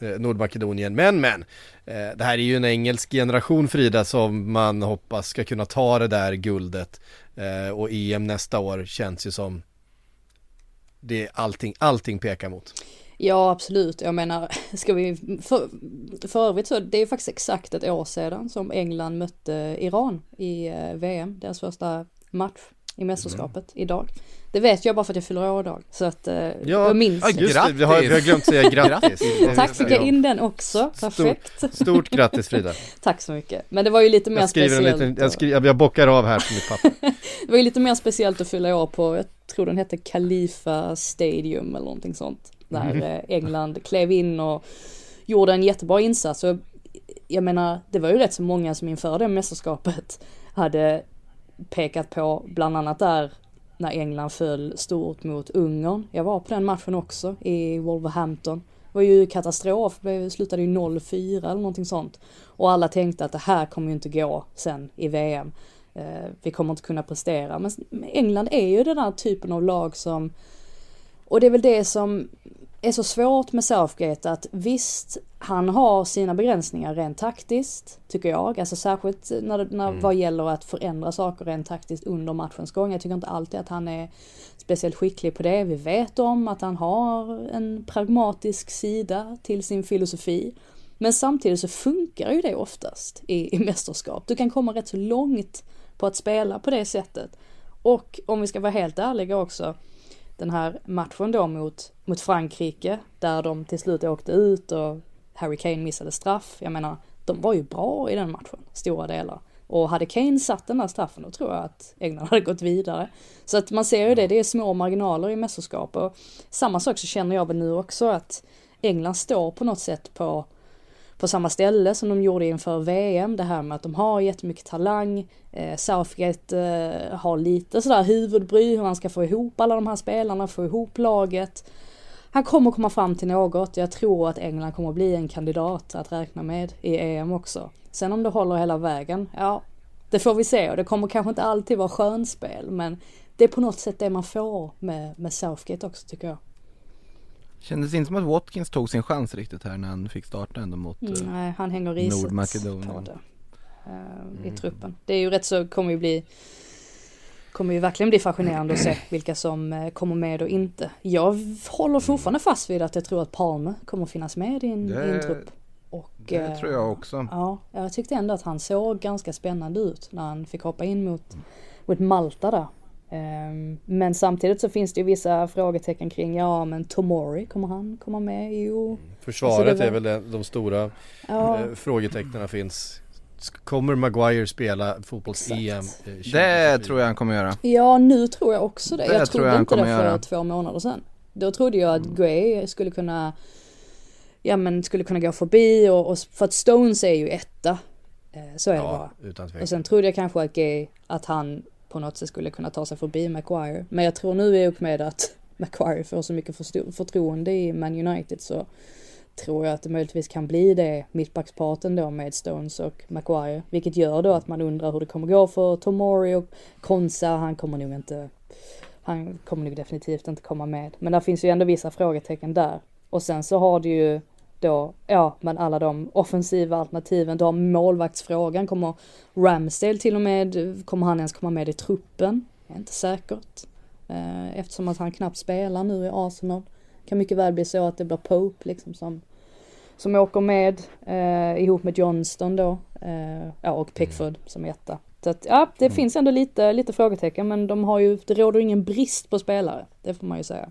eh, Nordmakedonien. Men men, eh, det här är ju en engelsk generation Frida som man hoppas ska kunna ta det där guldet. Eh, och EM nästa år känns ju som det allting, allting pekar mot. Ja absolut, jag menar, ska vi, för, för övrigt så det är faktiskt exakt ett år sedan som England mötte Iran i eh, VM, deras första match i mästerskapet mm. idag. Det vet jag bara för att jag fyller år idag. Så att eh, ja, jag minns. Ja, just det, vi har, vi har glömt säga grattis. Tack, fick jag in den också. Perfekt. Stort, stort grattis Frida. Tack så mycket. Men det var ju lite mer jag speciellt. Liten, jag, skriver, jag bockar av här på mitt papper. det var ju lite mer speciellt att fylla år på, jag tror den hette Khalifa Stadium eller någonting sånt. Där mm. England klev in och gjorde en jättebra insats. Och jag menar, det var ju rätt så många som inför det mästerskapet hade pekat på bland annat där när England föll stort mot Ungern. Jag var på den matchen också i Wolverhampton. Det var ju katastrof, det slutade ju 0-4 eller någonting sånt. Och alla tänkte att det här kommer ju inte gå sen i VM. Eh, vi kommer inte kunna prestera. Men England är ju den här typen av lag som och det är väl det som är så svårt med Southgate att visst, han har sina begränsningar rent taktiskt, tycker jag. Alltså särskilt när, när mm. vad gäller att förändra saker rent taktiskt under matchens gång. Jag tycker inte alltid att han är speciellt skicklig på det. Vi vet om att han har en pragmatisk sida till sin filosofi. Men samtidigt så funkar ju det oftast i, i mästerskap. Du kan komma rätt så långt på att spela på det sättet. Och om vi ska vara helt ärliga också, den här matchen då mot, mot Frankrike, där de till slut åkte ut och Harry Kane missade straff. Jag menar, de var ju bra i den matchen, stora delar. Och hade Kane satt den där straffen då tror jag att England hade gått vidare. Så att man ser ju det, det är små marginaler i mästerskap och samma sak så känner jag väl nu också att England står på något sätt på, på samma ställe som de gjorde inför VM. Det här med att de har jättemycket talang. Eh, Southgate eh, har lite sådär huvudbry hur han ska få ihop alla de här spelarna, få ihop laget. Han kommer komma fram till något. Jag tror att England kommer bli en kandidat att räkna med i EM också. Sen om det håller hela vägen, ja, det får vi se och det kommer kanske inte alltid vara skönspel men det är på något sätt det man får med, med Southgate också tycker jag. Kändes inte som att Watkins tog sin chans riktigt här när han fick starta ändå mot mm, eh, Nej, han hänger risigt Nordmakedonien. det. Uh, I truppen. Det är ju rätt så, kommer ju bli kommer ju verkligen bli fascinerande att se vilka som eh, kommer med och inte. Jag håller fortfarande fast vid att jag tror att Palme kommer finnas med i en, i en Det- trupp. Och, Det eh, tror jag också. Ja, jag tyckte ändå att han såg ganska spännande ut när han fick hoppa in mot, mot Malta där. Ehm, men samtidigt så finns det ju vissa frågetecken kring, ja men Tomori, kommer han komma med? Jo. Försvaret Alltså, var- är väl det, de stora Ja, eh, frågetecknen finns. Kommer Maguire spela fotbolls-EM? Eh, Det 2024? tror jag han kommer göra. ja nu tror jag också det. Det jag tror trodde jag inte det för göra. Mm. två månader sedan. Då trodde jag att Gray skulle kunna, ja men skulle kunna gå förbi och, och för att Stones är ju etta. Eh, Så är det bara. Ja, utan Och sen trodde jag kanske att Gay, att han på något sätt skulle kunna ta sig förbi Maguire. Men jag tror nu i och med att Maguire får så mycket förtroende i Man United så tror jag att det möjligtvis kan bli det mittbacksparten då med Stones och Maguire. Vilket gör då att man undrar hur det kommer gå för Tomori och Konsa. Han kommer nog inte, han kommer nog definitivt inte komma med. Men där finns ju ändå vissa frågetecken där. Och sen så har du ju då, ja, men alla de offensiva alternativen. Du har målvaktsfrågan. Kommer Ramsdale till och med, kommer han ens komma med i truppen? Det är inte säkert. Eh, Eftersom att han knappt spelar nu i Arsenal. Kan mycket väl bli så att det blir Pope liksom som, som åker med eh, ihop med Johnston då. Eh, ja, och Pickford som etta. Så att, ja, det finns ändå lite, lite frågetecken men de har ju, det råder ingen brist på spelare. Det får man ju säga.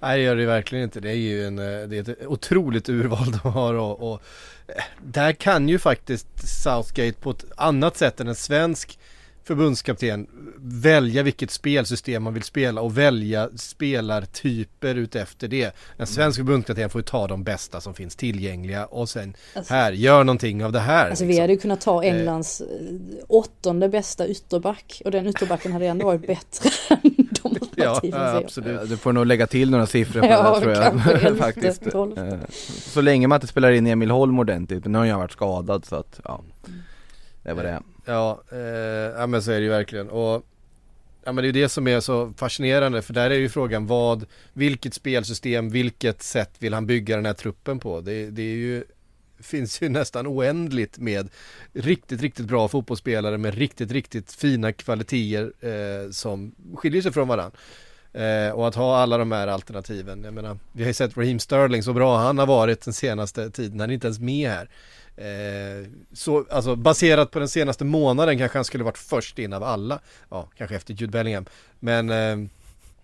Nej det gör det verkligen inte. Det är ju en, eh, det är ett otroligt urval de har och, och eh, där kan ju faktiskt Southgate på ett annat sätt än en svensk förbundskapten välja vilket spelsystem man vill spela och välja spelartyper utefter det. En svensk förbundskapten får ju ta de bästa som finns tillgängliga och sen Alltså- här, gör någonting av det här. Alltså vi liksom. hade ju kunnat ta Englands eh, åttonde bästa ytterback och den ytterbacken hade ändå varit bättre än Ja, absolut. Du får nog lägga till några siffror på Ja, det tror kanske jag faktiskt. Eh, Så länge man inte spelar in Emil Holm ordentligt, men nu har jag varit skadad så att ja. Det var det. Ja, eh, ja men så är det ju verkligen. Och ja, men det är ju det som är så fascinerande för där är ju frågan vad, vilket spelsystem, vilket sätt vill han bygga den här truppen på? Det, det är ju finns ju nästan oändligt med riktigt, riktigt bra fotbollsspelare med riktigt, riktigt fina kvaliteter eh, som skiljer sig från varandra. Eh, och att ha alla de här alternativen. Jag menar, vi har ju sett Raheem Sterling så bra han har varit den senaste tiden. Han är inte ens med här. Eh, så, alltså baserat på den senaste månaden kanske han skulle varit först in av alla. Ja, kanske efter Jude Bellingham. Men, eh,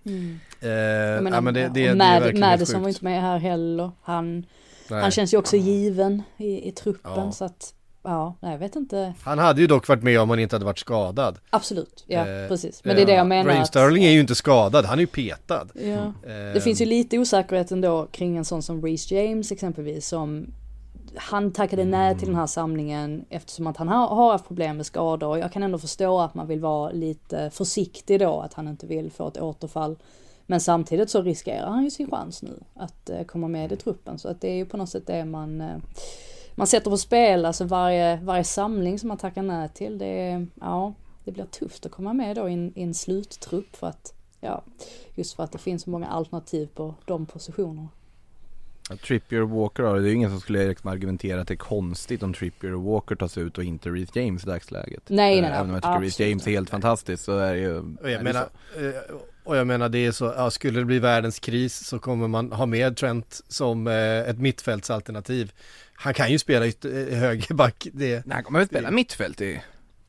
Mm. eh, menar, ja, men det, det, det Mad- Madison var inte med här heller. Han, Nej. han känns ju också given i, i truppen Ja. så att ja, jag vet inte. Han hade ju dock varit med om han inte hade varit skadad. Absolut, ja Eh, precis. Men det är det jag menar. Raheem att- Sterling är ju inte skadad, han är ju petad. Ja. Eh, Det finns ju lite osäkerhet ändå kring en sån som Reece James exempelvis som han tackade nej till den här samlingen eftersom att han har, haft problem med skador jag kan ändå förstå att man vill vara lite försiktig då att han inte vill få ett återfall. Men samtidigt så riskerar han ju sin chans nu att eh, komma med i truppen så att det är ju på något sätt det man eh, man sätter på spel, alltså varje, varje samling som man tackar nej till det är, ja, det blir tufft att komma med då i en, i en sluttrupp för att, ja, just för att det finns så många alternativ på de positionerna. Trippier och Walker det, är ju ingen som skulle liksom argumentera att det är konstigt om Trippier och Walker tas ut och inte Reece James i dagsläget. Nej, Eh, nej, nej, Även om jag tycker Reece James är helt inte. fantastisk så är det ju jag menar, och jag menar det är så, ja, skulle det bli världens kris så kommer man ha med Trent som eh, ett mittfältsalternativ. Han kan ju spela ytter, eh, högerback, det, Nej, han kommer väl spela mittfält i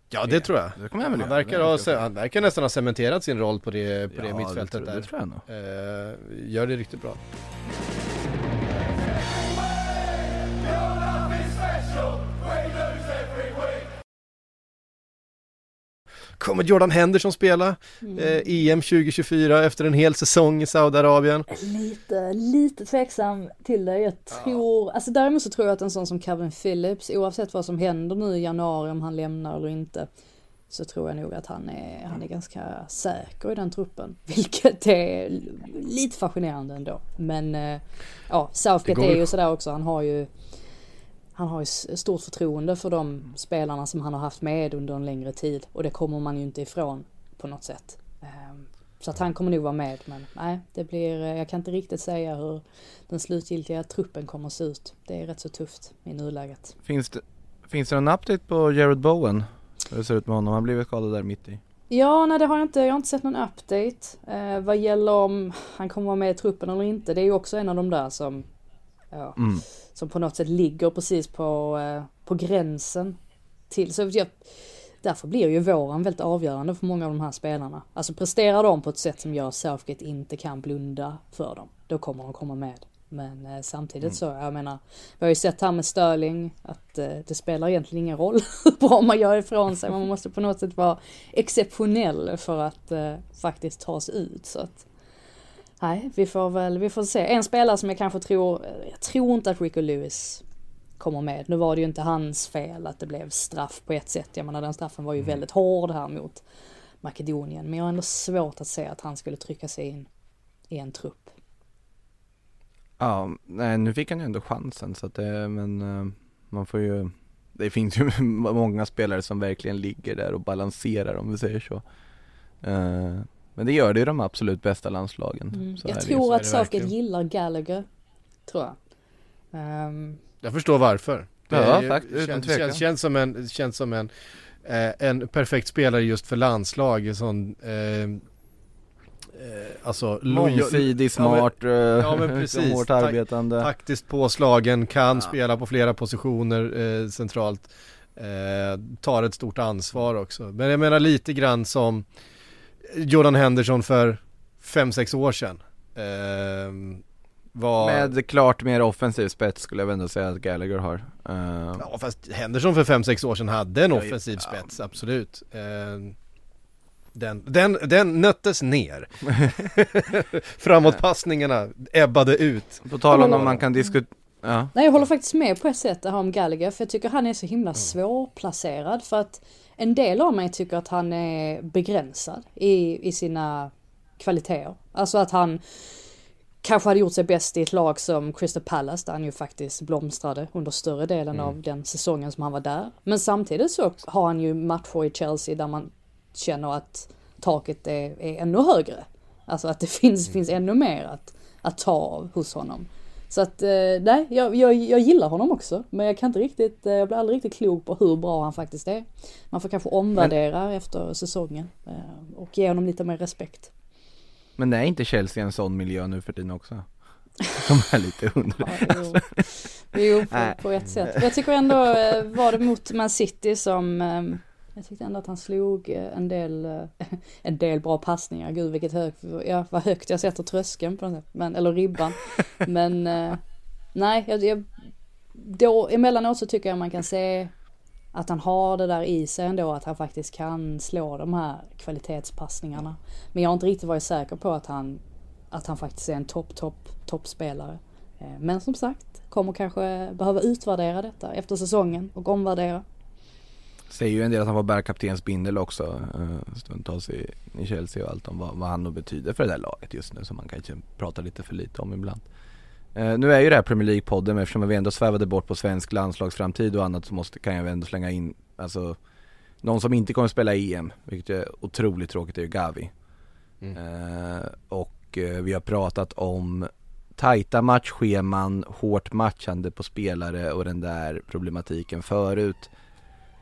ja det tror jag. Det kommer han väl Han verkar, ha, se- han verkar nästan ha cementerat sin roll på det, på det Ja, mittfältet det, tror- där. Det tror jag nog Eh, gör det riktigt bra. Kommer Jordan Henderson spela eh, EM 2024 efter en hel säsong i Saudiarabien? Lite, lite tveksam till det. Jag tror, alltså däremot så tror jag att en sån som Kevin Phillips, oavsett vad som händer nu i januari om han lämnar eller inte, så tror jag nog att han är, han är ganska säker i den truppen. Vilket är lite fascinerande ändå. Men eh, ja, Southgate är ju sådär också. Han har ju han har ju stort förtroende för de spelarna som han har haft med under en längre tid. Och det kommer man ju inte ifrån på något sätt. Ehm, Så att han kommer nog vara med. Men nej, det blir, eh, jag kan inte riktigt säga hur den slutgiltiga truppen kommer att se ut. Det är rätt så tufft i nuläget. Finns det, finns det någon update på Jared Bowen? Hur det ser ut med honom? Han blivit skadad där mitt i Ja, nej det har jag inte. Jag har inte sett någon update. Eh, vad gäller om han kommer vara med i truppen eller inte. Det är ju också en av de där som, ja, mm. som på något sätt ligger precis på, eh, på gränsen till. Så jag, därför blir ju våren väldigt avgörande för många av de här spelarna. Alltså presterar de på ett sätt som gör Southgate inte kan blunda för dem, då kommer de komma med. Men eh, samtidigt så, jag menar, vi har ju sett här med Sterling att eh, det spelar egentligen ingen roll hur bra man gör ifrån sig. Man måste på något sätt vara exceptionell för att eh, faktiskt ta sig ut. Så att, nej, vi får väl, vi får se. En spelare som jag kanske tror, jag tror inte att Rico Lewis kommer med. Nu var det ju inte hans fel att det blev straff på ett sätt. Jag menar den straffen var ju väldigt hård här mot Makedonien. Men jag har ändå svårt att se att han skulle trycka sig in i en trupp. Ja, nej nu fick han ju ändå chansen så att det, men eh, man får ju Det finns ju många spelare som verkligen ligger där och balanserar om vi säger så Eh, Men det gör det i de absolut bästa landslagen Mm. Jag det ju. tror att det Southgate verkligen. gillar Gallagher. Tror jag. Ehm, Jag förstår varför. Det Ja, är- faktiskt, utan känns, tvekan. känns, känns som en, känns som en, eh, en perfekt spelare just för landslag. en Sån, eh, eh, alltså Mångsidig, smart, eh, ja, men precis. hårt arbetande taktiskt påslagen, kan Ja. spela på flera positioner eh, centralt. Eh, tar ett stort ansvar också. Men jag menar lite grann som Jordan Henderson för 5-6 år sedan. Eh, var... Med klart mer offensiv spets skulle jag ändå säga att Gallagher har Eh, Ja fast Henderson för 5-6 år sedan hade en Ja, offensiv ja. spets, absolut. Eh, Den, den, den nöttes ner. Framåtpassningarna ebbade ut. På tal om om man kan diskutera Ja, Nej jag håller faktiskt med på ett sätt det här om Gallagher för jag tycker han är så himla svårplacerad för att en del av mig tycker att han är begränsad i, i sina kvaliteter. Alltså att han kanske hade gjort sig bäst i ett lag som Crystal Palace där han ju faktiskt blomstrade under större delen av den säsongen som han var där. Men samtidigt så har han ju matcher i Chelsea där man känner att taket är, är ännu högre. Alltså att det finns, finns ännu mer att, att ta av hos honom. Så att eh, nej, jag, jag, jag gillar honom också. Men jag kan inte riktigt, eh, jag blir aldrig riktigt klok på hur bra han faktiskt är. Man får kanske omvärdera efter säsongen eh, och ge honom lite mer respekt. men är inte Chelsea en sån miljö nu för tiden också? Som är lite under Ja, jo, jo på, på ett sätt. Jag tycker ändå, var det mot Man City som, jag tyckte ändå att han slog eh, en del, eh, en del bra passningar. Gud vilket högt, ja vad högt jag sätter tröskeln på något sätt. Men, eller ribban. Men eh, nej, jag, jag, då emellanåt så tycker jag man kan se att han har det där i sig ändå, att han faktiskt kan slå de här kvalitetspassningarna. Men jag har inte riktigt varit säker på att han, att han faktiskt är en topp, topp, toppspelare. Men som sagt, kommer kanske behöva utvärdera detta efter säsongen och omvärdera. Säger ju en del att han var bärkaptens bindel också uh, stundtals i, i Chelsea och allt om vad, vad han nog betyder för det där laget just nu som man kanske pratar lite för lite om ibland. Eh, nu är ju det här Premier League-podden men eftersom vi ändå svävade bort på svensk landslagsframtid och annat så måste, kan jag ändå slänga in alltså någon som inte kommer spela EM, vilket är otroligt tråkigt, är ju Gavi. Eh, och eh, vi har pratat om tajta matchscheman, hårt matchande på spelare och den där problematiken förut.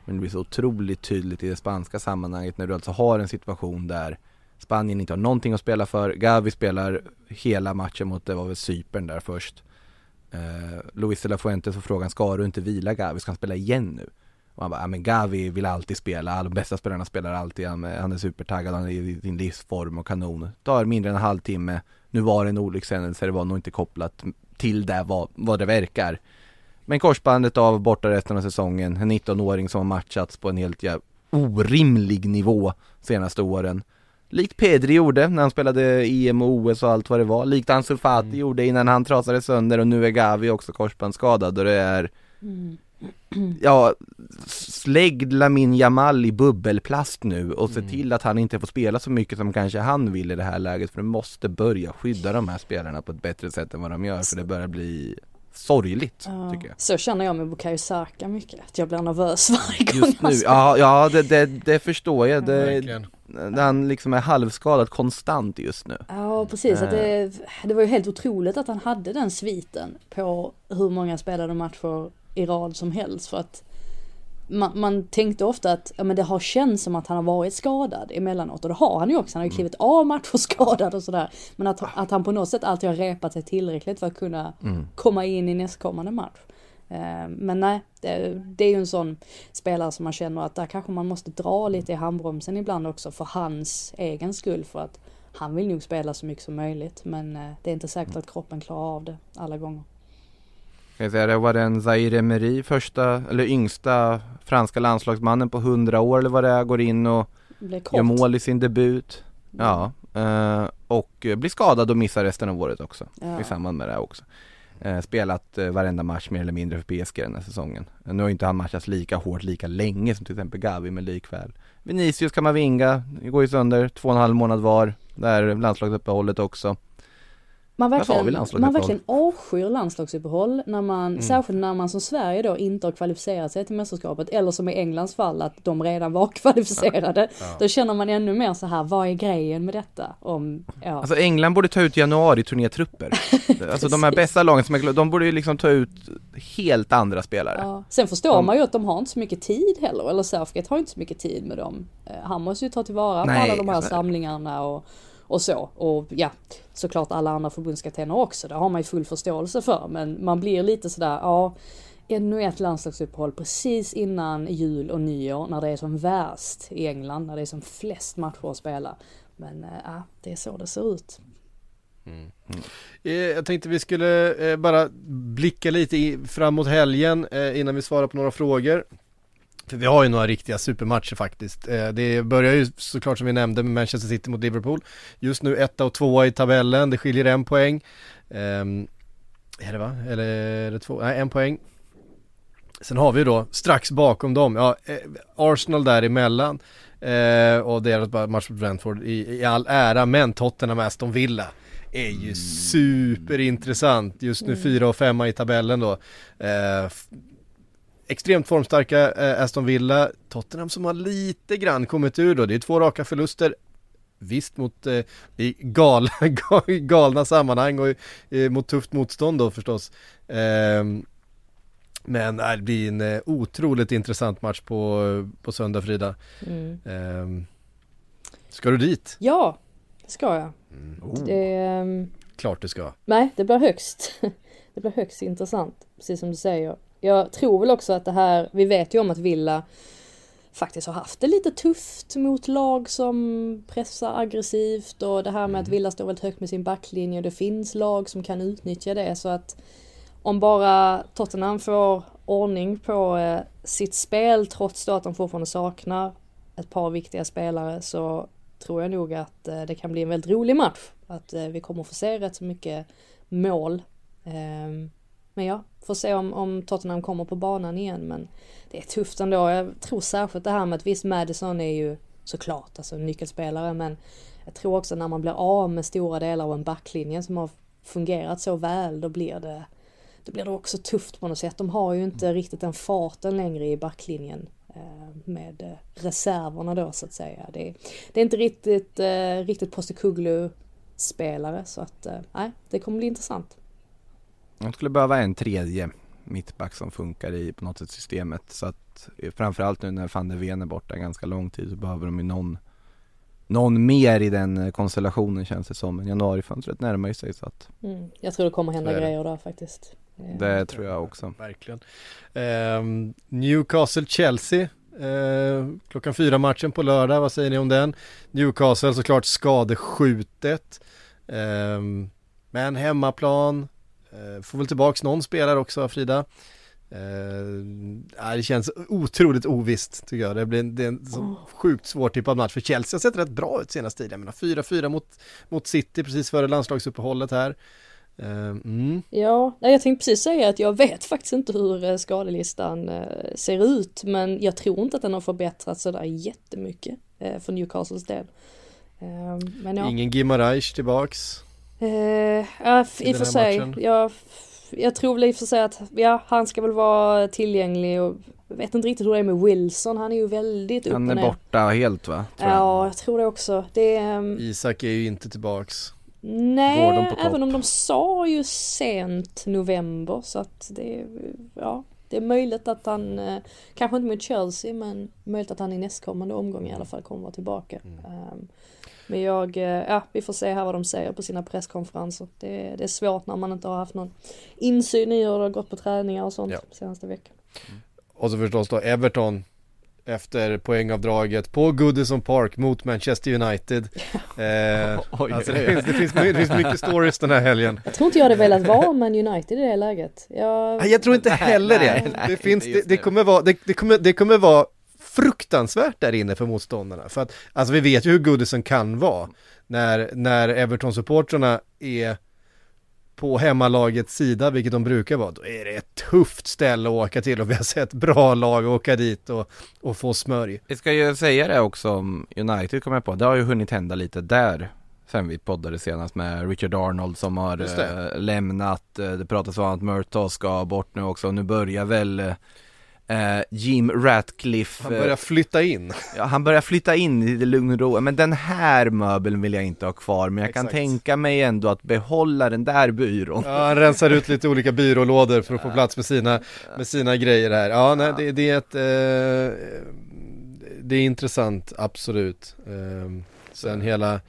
Men det blir så otroligt tydligt i det spanska sammanhanget när du alltså har en situation där Spanien inte har någonting att spela för. Gavi spelar hela matchen mot, det var väl Cypern där först. eh, Luis de la Fuente får frågan, ska du inte vila Gavi, ska han spela igen nu? Och han bara, ja men Gavi vill alltid spela, de bästa spelarna spelar alltid, han, han är supertaggad, han är i sin livsform och kanon. Tar mindre än en halvtimme, nu var det en olyckshändelse, det var nog inte kopplat till det vad, vad det verkar. Men korsbandet av borta resten av säsongen, en 19-åring som har matchats på en helt jävla orimlig nivå senaste åren. Likt Pedri gjorde när han spelade EM och OS och allt vad det var. Likt Ansu Fati mm. gjorde innan han trasade sönder och nu är Gavi också korsbandsskadad och det är mm. Ja, slägg Lamin Jamal i bubbelplast nu och se mm. till att han inte får spela så mycket som kanske han vill i det här läget för du måste börja skydda de här spelarna på ett bättre sätt än vad de gör för det börjar bli sorgligt ja, tycker jag. Så känner jag med Bukayo Saka mycket, att jag blir nervös varje gång Just nu, ja, ja det, det, det förstår jag. Det, ja, han liksom är halvskadad konstant just nu. Ja precis, att det, eh. det var ju helt otroligt att han hade den sviten på hur många spelade matcher i rad som helst för att man, man, tänkte ofta att ja, men det har känts som att han har varit skadad emellanåt och det har han ju också. Han har ju mm. klivit av matcher skadad och sådär. Men att, att han på något sätt alltid har repat sig tillräckligt för att kunna mm. komma in i nästkommande match. Eh, men nej, det, är ju en sån spelare som man känner att där kanske man måste dra lite i handbromsen ibland också för hans egen skull. För att han vill nog spela så mycket som möjligt men eh, det är inte säkert att kroppen klarar av det alla gånger. Kan jag säga, det var den Zaire Emery, första, eller yngsta franska landslagsmannen på 100 år eller vad det är, går in och gör mål i sin debut. Ja, eh, och blir skadad och missar resten av året också, ja. i samband med det också. Eh, spelat eh, varenda match mer eller mindre för PSG den här säsongen. Nu har inte han matchats lika hårt, lika länge som till exempel Gavi, men likväl. Vinicius Kamavinga, går ju sönder, två och en halv månad var, där landslagsuppehållet också man verkligen, man verkligen avskyr landslagsuppehåll när man, mm. särskilt när man som Sverige då inte har kvalificerat sig till mästerskapet eller som i Englands fall att de redan var kvalificerade. Ja. Då känner man ännu mer så här, vad är grejen med detta? Om, ja. Alltså England borde ta ut januari turnétrupper. alltså de här bästa lagen som är de borde ju liksom ta ut helt andra spelare. Ja. Sen förstår man ju att de har inte så mycket tid heller, eller Southgate har inte så mycket tid med dem. Eh, han måste ju ta tillvara på alla de här samlingarna och och så. Och ja, såklart alla andra förbundskaptener också, det har man ju full förståelse för. Men man blir lite sådär, ja, ännu ett landslagsuppehåll precis innan jul och nyår när det är som värst i England, när det är som flest matcher att spela. Men eh, ja, det är så det ser ut. Mm. Mm. Jag tänkte vi skulle eh, bara blicka lite framåt helgen innan vi svarar på några frågor. För vi har ju några riktiga supermatcher faktiskt. Eh, det börjar ju såklart som vi nämnde med Manchester City mot Liverpool. Just nu etta och tvåa i tabellen, det skiljer en poäng. Ehm, är det va? Eller är det två? Nej, en poäng. Sen har vi då strax bakom dem, ja, eh, Arsenal däremellan. Eh, och deras match mot Brentford i, i all ära, men Tottenham Aston Villa är ju mm. superintressant. Just nu fyra och femma i tabellen då. Eh, extremt formstarka eh, Aston Villa, Tottenham som har lite grann kommit ur då, det är två raka förluster Visst mot eh, i gal, galna sammanhang och eh, mot tufft motstånd då förstås. Eh, men det blir en eh, otroligt intressant match på, på söndag Frida. Mm. Ehm, ska du dit? Ja, det ska jag. Mm. Oh. Det, ehm, Klart du ska. Nej, det blir högst. det blir högst intressant, precis som du säger. Jag tror väl också att det här, vi vet ju om att Villa faktiskt har haft det lite tufft mot lag som pressar aggressivt och det här med att mm. Villa står väldigt högt med sin backlinje och det finns lag som kan utnyttja det så att om bara Tottenham får ordning på eh, sitt spel trots då att de fortfarande saknar ett par viktiga spelare så tror jag nog att eh, det kan bli en väldigt rolig match. Att eh, vi kommer få se rätt så mycket mål. Ehm, men ja, får se om, om Tottenham kommer på banan igen men det är tufft ändå. Jag tror särskilt det här med att visst Madison är ju såklart alltså en nyckelspelare men jag tror också när man blir av med stora delar av en backlinje som har fungerat så väl då blir det då blir det också tufft på något sätt. De har ju inte riktigt den farten längre i backlinjen eh, med eh, reserverna då så att säga. Det är, det är inte riktigt, eh, riktigt Postekuglu spelare så att nej, det kommer bli intressant. De skulle behöva en tredje mittback som funkar i på något sätt systemet. Så att eh, framförallt nu när van der Ven är borta ganska lång tid så behöver de ju någon någon mer i den eh, konstellationen känns det som. Men januarifönstret närmar ju sig så att mm. Jag tror det kommer hända grejer där faktiskt. Eh, Det tror jag också. Verkligen. Ehm, Newcastle-Chelsea. Eh, klockan fyra matchen på lördag, vad säger ni om den? Newcastle såklart skadeskjutet. Ehm, men hemmaplan. Eh, får väl tillbaks någon spelare också, Frida. Eh, det känns otroligt ovisst tycker jag. Det blir det är en så sjukt svårtippad match för Chelsea har sett rätt bra ut senaste tiden. Menar 4-4 mot, mot City precis före landslagsuppehållet här. Eh, mm. Ja, jag tänkte precis säga att jag vet faktiskt inte hur eh, skadelistan ser ut men jag tror inte att den har förbättrats sådär jättemycket för Newcastles del. Men ja, Ingen Gimarais tillbaks. Eh, ja i i och för sig, jag, jag tror väl i och för sig att ja, han ska väl vara tillgänglig och jag vet inte riktigt hur det är med Wilson, han är ju väldigt upp Han är borta helt va? tror jag. Ja, jag tror det också. Det är, ehm, Isak är ju inte tillbaks. Nej, även om de sa ju sent november så att det är, ja, det är möjligt att han, eh, kanske inte mot Chelsea men möjligt att han i nästkommande omgång i alla fall kommer vara tillbaka. Ehm, men jag, eh, ja vi får se här vad de säger på sina presskonferenser. Det, det är svårt när man inte har haft någon insyn i hur det har gått på träningar och sånt Ja. senaste veckan. Och så förstås då Everton efter poängavdraget på Goodison Park mot Manchester United. Eh, Oj, alltså det, finns, det, finns, det finns mycket stories den här helgen. Jag tror inte jag hade velat vara Man United i det läget. Jag, jag tror inte heller det. nej, nej, det, finns, just det, det, det. kommer vara, det, det, kommer, det kommer vara fruktansvärt där inne för motståndarna. För att, alltså vi vet ju hur Goodison kan vara när, när Everton-supportrarna är på hemmalagets sida, vilket de brukar vara, då är det ett tufft ställe att åka till och vi har sett bra lag åka dit och, och få smörj. Vi ska ju säga det också om United kommer jag på, det har ju hunnit hända lite där Sen vi poddade senast med Richard Arnold som har eh, lämnat, eh, det pratas om att Murtaugh ska bort nu också, nu börjar väl eh, Jim Ratcliffe Han eh, börjar flytta in. Ja, han börjar flytta in i det lugn och ro, men den här möbeln vill jag inte ha kvar, men jag kan Exakt. tänka mig ändå att behålla den där byrån. Ja, han rensar ut lite olika byrålådor för att få plats med sina, med sina grejer här. Ja, nej, det, det är ett, eh, det är intressant, absolut. Eh, sen hela,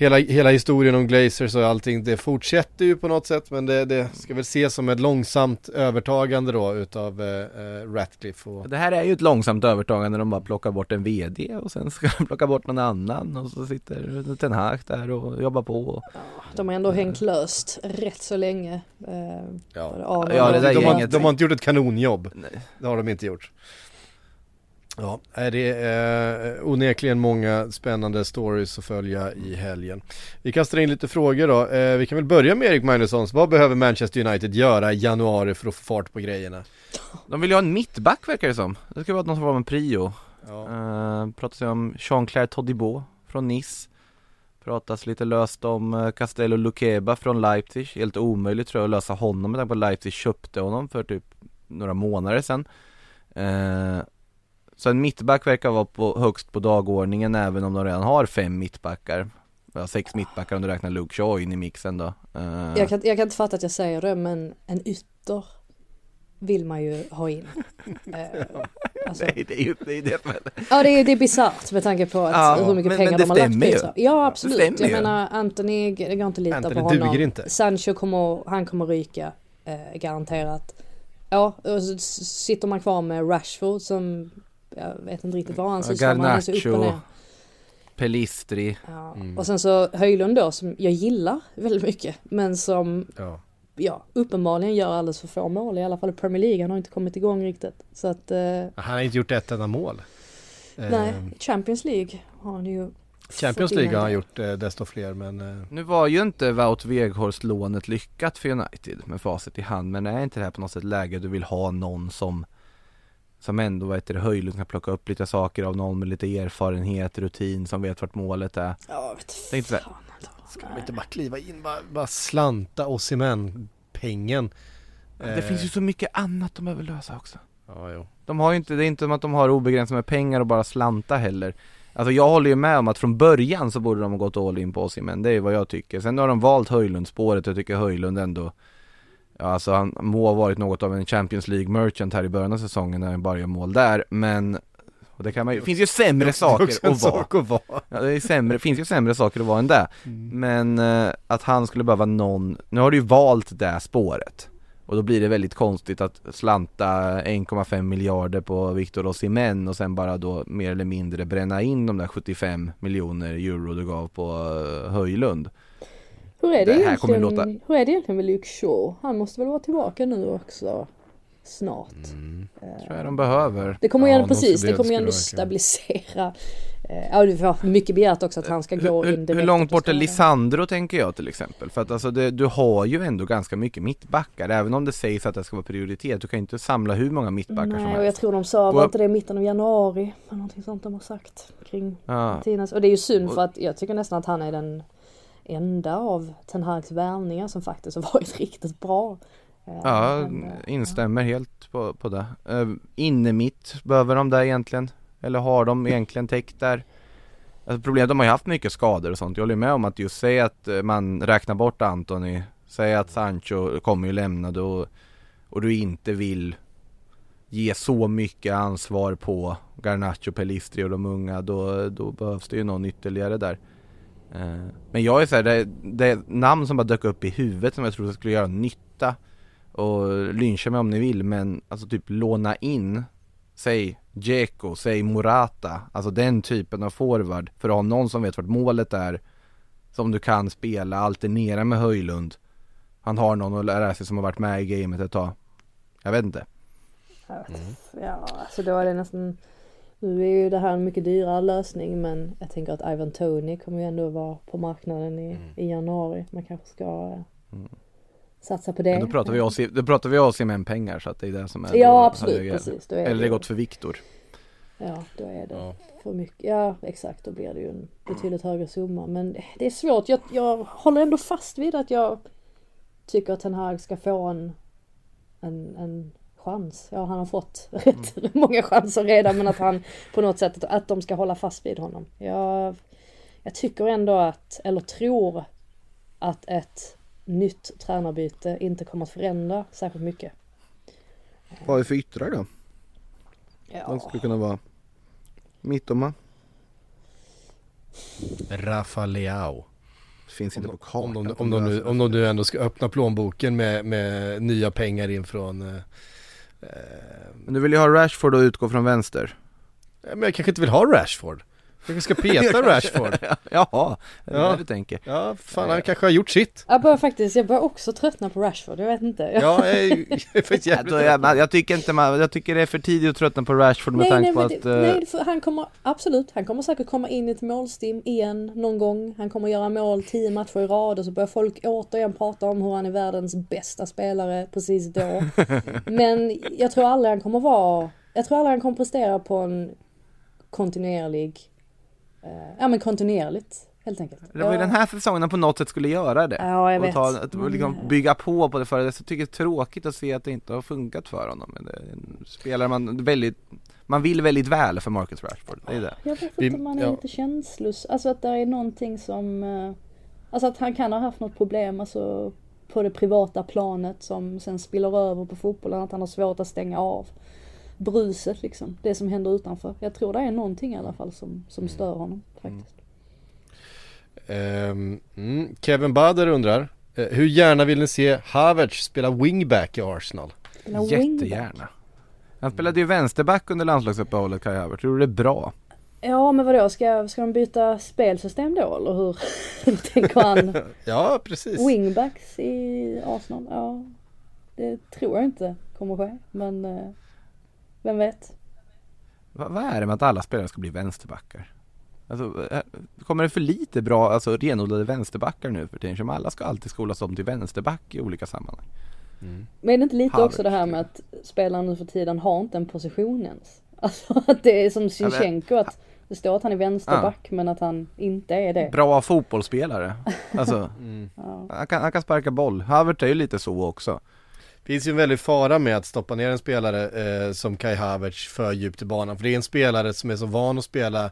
hela, hela historien om Glazers och allting, det fortsätter ju på något sätt, men det, det ska väl ses som ett långsamt övertagande då utav eh, eh, Ratcliffe och Det här är ju ett långsamt övertagande, de bara plockar bort en VD och sen ska de plocka bort någon annan och så sitter Ten Hag där och jobbar på. de har ändå hängt löst rätt så länge. Eh, Ja. Ja, det och- där är de, har, de har inte gjort ett kanonjobb. Nej. Det har de inte gjort. Ja, det är eh, onekligen många spännande stories att följa i helgen. Vi kastar in lite frågor då. Eh, vi kan väl börja med Erik Magnussons. Vad behöver Manchester United göra i januari för att få fart på grejerna? De vill ju ha en mittback verkar det som. Det ska vara någon form av prio. Ja. Uh, pratas ju om Jean-Claire Todibo från Nice. Pratas lite löst om uh, Castello Luqueba från Leipzig. Helt omöjligt tror jag att lösa honom med tanke på att Leipzig köpte honom för typ några månader sedan. Eh, så en mittback verkar vara på, högst på dagordningen även om de redan har fem mittbackar. Ja, sex mittbackar om du räknar Luke Shaw in i mixen då. Eh, Jag kan, jag kan inte fatta att jag säger det men en ytter vill man ju ha in. Eh, alltså, Nej, det är ju det, är det är ja det är, det är bisarrt med tanke på att, Ja, hur mycket men- pengar men de har lagt på det. Ja absolut. Det jag ju. menar Anthony, det går inte att lita Anthony på honom. duger inte. Sancho kommer, han kommer ryka eh, garanterat. Ja, och så sitter man kvar med Rashford som jag vet inte riktigt vad han sysslar med. Han är upp och ner. Garnacho. Pelistri. Ja. Mm. Och sen så Höjlund då som jag gillar väldigt mycket men som Ja. ja, uppenbarligen gör alldeles för få mål i alla fall i Premier League. Han har inte kommit igång riktigt. Så att, eh, Han har inte gjort ett enda mål. Eh, nej, Champions League har han ju Champions League har han gjort eh, desto fler men eh, Nu var ju inte Wout Weghorst lånet lyckat för United med facit i hand men är inte det här på något sätt läge du vill ha någon som som ändå vad heter det, Höjlund kan plocka upp lite saker av någon med lite erfarenhet, rutin som vet vart målet är. Ja, vet Det är inte så här- fan, alltså. ska de inte bara kliva in, bara, bara slanta Osimhen pengen. Det finns ju så mycket annat de behöver lösa också. Ja, jo. De har ju inte, det är inte som att de har obegränsat med pengar och bara slanta heller. Alltså jag håller ju med om att från början så borde de ha gått all in på Osimhen, det är vad jag tycker. Sen har de valt Höjlund-spåret, jag tycker Höjlund ändå alltså han må ha varit något av en Champions League merchant här i början av säsongen när han bara gör mål där, men och det kan man ju, finns ju sämre Det saker att vara. sak att vara. Ja, det är sämre, finns ju sämre saker att vara än det. Men eh, att han skulle behöva någon, nu har du ju valt det spåret. Och då blir det väldigt konstigt att slanta 1,5 miljarder på Victor Osimhen och sen bara då mer eller mindre bränna in de där 75 miljoner euro du gav på uh, Höjlund. Hur är det, Det egentligen, låta- hur är det egentligen med Luke Shaw? Han måste väl vara tillbaka nu också snart. tror jag de behöver. Det kommer ju Ja, ändå, de ska- precis, det kommer ju ändå stabilisera. Eh, Ja, det var mycket begärt också att han ska gå Hur, in hur, direkt hur långt bort är. Lisandro tänker jag till exempel? För att alltså det, du har ju ändå ganska mycket mittbackar även om det sägs att det ska vara prioritet. Du kan ju inte samla hur många mittbackar som Nej, och jag helst. tror de sa, var inte det i mitten av januari? Någonting sånt de har sagt kring Ja. Martinez. Och det är ju synd för att jag tycker nästan att han är den enda av Ten Hags värvningar som faktiskt har varit riktigt bra. Eh, Ja, men, eh, instämmer helt på, på det. Uh, inne mitt, behöver de det egentligen? Eller har de egentligen täckt där? Alltså problemet, de har ju haft mycket skador och sånt. Jag håller med om att just säga att eh, man räknar bort Anthony, säga att Sancho kommer ju lämna då och du inte vill ge så mycket ansvar på Garnacho, Pelistri och de unga, då, då behövs det ju någon ytterligare där. Eh, Men jag är såhär, det, det är namn som bara dök upp i huvudet som jag tror skulle göra nytta och lyncha mig om ni vill men alltså typ låna in Säg Dzeko, säg Morata, alltså den typen av forward för att ha någon som vet vart målet är Som du kan spela, alternera med Höjlund. Han har någon att lära sig som har varit med i gamet ett tag. Jag vet inte. Jag vet, Ja, alltså då är det nästan Nu är ju det här en mycket dyrare lösning men jag tänker att Ivan Tony kommer ju ändå vara på marknaden i, i januari. Man kanske ska eh, satsa på det. Men då pratar vi oss, då pratar vi pengar så att det är det som är Ja då absolut, högre. precis. Då är Eller det det, gått för Viktor Ja, då är det Ja. för mycket. Ja, exakt. Då blir det ju en betydligt högre summa. Men det är svårt. Jag, jag håller ändå fast vid att jag tycker att Ten Hag ska få en, en, en chans. Ja, han har fått rätt många chanser redan men att han på något sätt, att de ska hålla fast vid honom. Jag, jag tycker ändå att, eller tror att ett nytt tränarbyte inte kommer att förändra särskilt mycket. Vad är det för yttrar då? Ja. De skulle kunna vara Mittoma Rafa Leao. Finns inte på Om kartan de, på om, de nu, om de nu ändå ska öppna plånboken med, med nya pengar in från eh, Men du vill ju ha Rashford att utgå från vänster Men jag kanske inte vill ha Rashford. Jag kanske ska peta Rashford. Jaha, är det Ja. det du tänker? Ja, fan han kanske har gjort sitt. Jag börjar faktiskt, jag börjar också tröttna på Rashford. Jag vet inte. Jag- Ja, jag är, jag är faktiskt jävligt är jag, jag tycker inte man, jag tycker det är för tidigt att tröttna på Rashford med Nej, tanke nej, på att det, eh, nej, för han kommer absolut, han kommer säkert komma in i ett målstim igen någon gång. Han kommer göra mål tio matcher i rad och så börjar folk återigen prata om hur han är världens bästa spelare precis då. Men jag tror aldrig han kommer vara, jag tror aldrig han kommer prestera på en kontinuerlig, eh, ja men kontinuerligt helt enkelt. det var ju Ja. den här säsongen på något sätt skulle göra det. Ja, jag och vet. ta, att Men, liksom eh, bygga på på det för det. Så tycker jag det är tråkigt att se att det inte har funkat för honom. Men det spelare man väldigt, man vill väldigt väl för Marcus Rashford, det är det. Jag vet inte om han är ja. lite känslos, alltså att det är någonting som, eh, alltså att han kan ha haft något problem alltså på det privata planet som sen spiller över på fotbollen, att han har svårt att stänga av bruset liksom, det som händer utanför. Jag tror det är någonting i alla fall som, som stör honom faktiskt. Ehm, mm, Kevin Bader undrar, eh, hur gärna vill ni se Havertz spela wingback i Arsenal? Spela wingback. Jättegärna. Han spelade ju vänsterback under landslagsuppehållet Kai Havertz, tror du det är bra? Ja men vadå, ska, ska de byta spelsystem då eller hur? Tänker han? Ja, precis. Wingbacks i Arsenal? Ja, det tror jag inte kommer ske, men eh, vem vet? Va, vad är det med att alla spelare ska bli vänsterbackar? Alltså, eh, kommer det för lite bra, alltså renodlade vänsterbackar nu för tiden? Som alla ska alltid skolas om till vänsterback i olika sammanhang. Men är det inte lite Havertz, också det här med att spelarna nu för tiden har inte en position ens? Alltså att det är som Sinchenko att det står att han är vänsterback men att han inte är det. Bra fotbollsspelare. Alltså, Ja. han, kan, han kan sparka boll. Havertz är ju lite så också. Finns ju en väldig fara med att stoppa ner en spelare eh, som Kai Havertz för djupt i banan. För det är en spelare som är så van att spela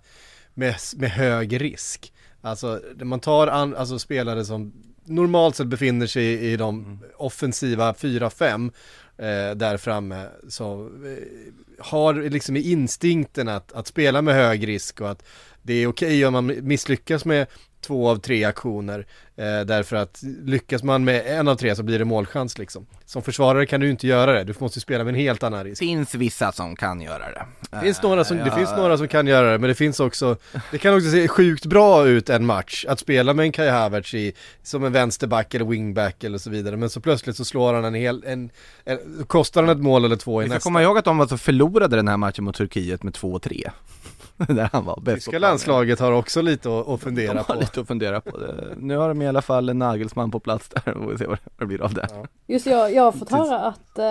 med, med hög risk. Alltså man tar an, alltså spelare som normalt sett befinner sig i, i de offensiva 4-5 eh, där framme. Så, eh, har liksom instinkten att, att spela med hög risk och att det är okej om man misslyckas med två av tre aktioner. Eh, därför att lyckas man med en av tre så blir det målchans liksom. Som försvarare kan du inte göra det, du måste spela med en helt annan risk. Finns vissa som kan göra det. Det finns, några som, det Ja. finns några som kan göra det, men det finns också, det kan också se sjukt bra ut en match, att spela med en Kai Havertz i, som en vänsterback eller wingback eller så vidare, men så plötsligt så slår han en hel, en, en kostar han ett mål eller två i Vi ska nästa. komma ihåg att de alltså förlorade den här matchen mot Turkiet med 2-3 Där han var bäst på Tyska landslaget har också lite att, att De fundera har på. lite att fundera på det. Nu har de i alla fall en Nagelsmann på plats där, och vi se vad det blir av det Just jag, jag har fått höra att eh,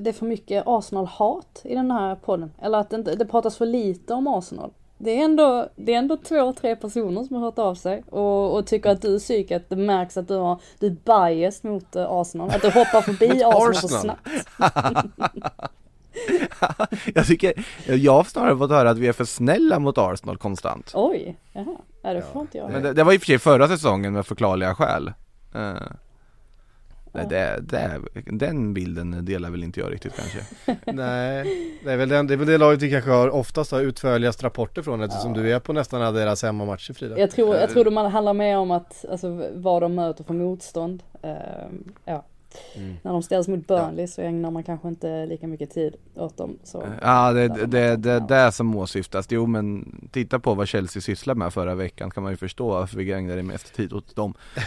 det är för mycket Arsenal-hat i den här podden. Eller att det, inte, det pratas för lite om Arsenal. Det är ändå, det är ändå två, tre personer som har hört av sig och, och tycker att du är psyk, att det märks att du, har, du är biased mot eh, Arsenal. Att du hoppar förbi Arsenal så Arsenal. snabbt. Jag tycker, jag har snarare fått höra att vi är för snälla mot Arsenal konstant Oj, jaha. Ja, det får inte jag. Men det, det var i och för sig förra säsongen med förklarliga skäl Eh, det, det, det, Den bilden delar väl inte jag riktigt kanske Nej, det är väl, den, det är väl det laget vi kanske har oftast har utförligast rapporter från eftersom du är på nästan alla deras hemmamatcher Frida. Jag tror, jag tror det man handlar mer om att, alltså vad de möter för motstånd. Ehm, ja. Mm. När de ställs mot Burnley så ägnar man kanske inte lika mycket tid åt dem. Så. Ja det, det, det, det är det som åsyftas, jo men titta på vad Chelsea sysslar med förra veckan kan man ju förstå varför vi ägnade mest tid åt dem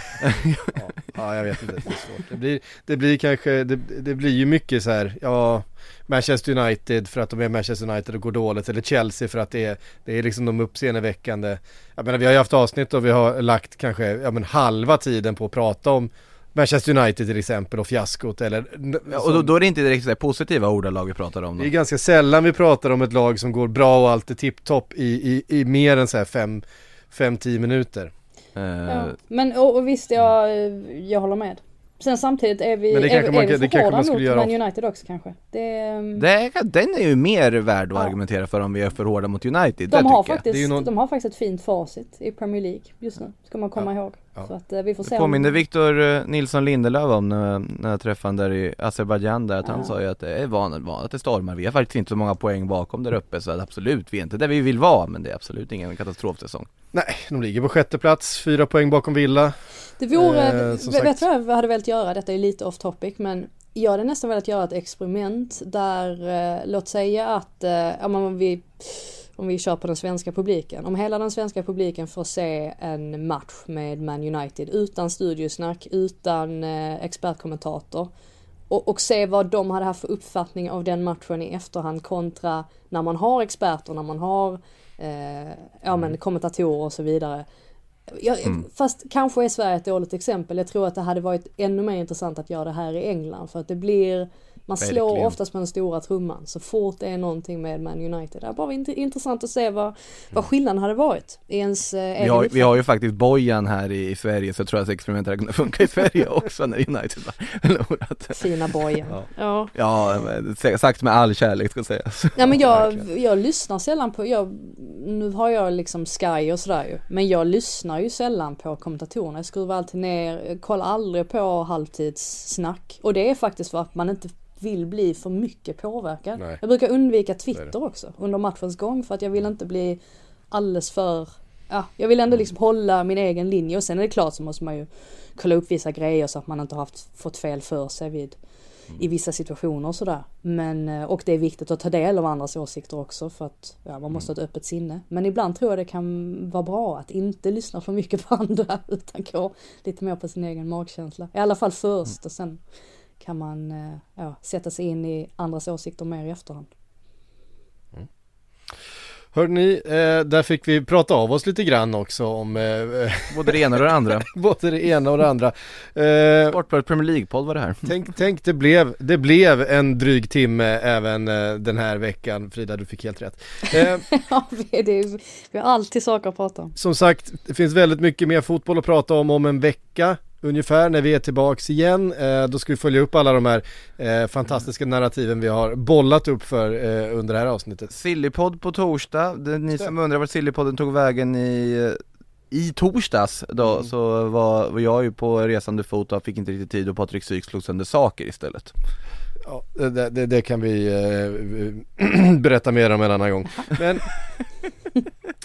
Ja, ja jag vet inte, det är svårt. Det blir, det blir kanske, det, det blir ju mycket så här, ja Manchester United för att de är Manchester United och går dåligt eller Chelsea för att det är, det är liksom de uppseendeväckande Jag menar vi har ju haft avsnitt och vi har lagt kanske, ja men halva tiden på att prata om Manchester United till exempel och fiaskot eller ja, Och då, då är det inte direkt så positiva ordalag vi pratar om Det är då. ganska sällan vi pratar om ett lag som går bra och allt är tipptopp i, i, i mer än så här fem, fem, tio minuter Eh, Ja. Men och, och visst, jag, jag håller med. Sen samtidigt är vi, Men det är, är man vi för det hårda man mot göra Man. United också kanske. Det, ehm, det, den är ju mer värd att Ja. argumentera för om vi är för hårda mot United, de, det har faktiskt, Det är ju någon- de har faktiskt ett fint facit i Premier League just nu. Ska man komma ihåg. Ja. Så att eh, vi får se. Det om- påminner Viktor eh, Nilsson Lindelöf om när, när jag träffade honom där i Azerbajdzjan där att han Ja. sa ju att det är vanligt, vanligt att det stormar. Vi har faktiskt inte så många poäng bakom där uppe så att absolut, vi är inte där vi vill vara men det är absolut ingen katastrofsäsong. Nej, de ligger på sjätte plats, fyra poäng bakom Villa Det vore, Eh, vet sagt. du vad jag hade velat göra? Detta är lite off topic men jag hade nästan velat göra ett experiment där, eh, låt säga att, eh, ja, men om, vi, om vi kör på den svenska publiken. Om hela den svenska publiken får se en match med Man United utan studiosnack, utan eh, expertkommentator. Och, och se vad de hade haft för uppfattning av den matchen i efterhand kontra när man har experter, när man har eh, ja, men kommentatorer och så vidare. Jag, Fast kanske är Sverige ett dåligt exempel. Jag tror att det hade varit ännu mer intressant att göra det här i England. För att det blir, man slår Verkligen. oftast på den stora trumman så fort det är någonting med Man United. Det är bara int- intressant att se vad, vad skillnaden hade varit i ens eh, Vi har, vi har ju faktiskt Bojan här i, i Sverige så jag tror att experimentet hade kunnat funka i Sverige också när United har förlorat. Fina bojen. Ja. ja. Ja, men sagt med all kärlek ska sägas. Ja men jag, jag lyssnar sällan på, jag, nu har jag liksom Sky och sådär ju. Men jag lyssnar ju sällan på kommentatorerna. Jag skruvar alltid ner, kollar aldrig på halvtidssnack. Och det är faktiskt för att man inte vill bli för mycket påverkad. Nej. Jag brukar undvika är det. Twitter också under matchens gång för att jag vill inte bli alldeles för Ja, jag vill ändå liksom hålla min egen linje och sen är det klart så måste man ju kolla upp vissa grejer så att man inte har haft, fått fel för sig vid i vissa situationer och sådär. Men, eh, och det är viktigt att ta del av andras åsikter också för att ja, man måste ha ett öppet sinne. Men ibland tror jag det kan vara bra att inte lyssna för mycket på andra utan gå lite mer på sin egen magkänsla. I alla fall först och sen kan man eh, ja, sätta sig in i andras åsikter mer i efterhand. Hörde ni, eh, där fick vi prata av oss lite grann också om eh, Både det ena och det andra. både det ena och det andra. Eh, Sportbladet Premier League-podd var det här. tänk, tänk det, blev, det blev en dryg timme även den här veckan. Frida, du fick helt rätt. Ja, vi, det är, vi har alltid saker att prata om. som sagt, det finns väldigt mycket mer fotboll att prata om om en vecka. Ungefär när vi är tillbaks igen, eh, då ska vi följa upp alla de här eh, fantastiska narrativen vi har bollat upp för eh, under det här avsnittet. Sillypodd på torsdag, ni som undrar vart Sillypodden tog vägen i i torsdags då Mm. så var, var jag ju på resande fot och fick inte riktigt tid och Patrik Syk slog sönder saker istället Ja, det, det, det kan vi eh, berätta mer om en annan gång. Men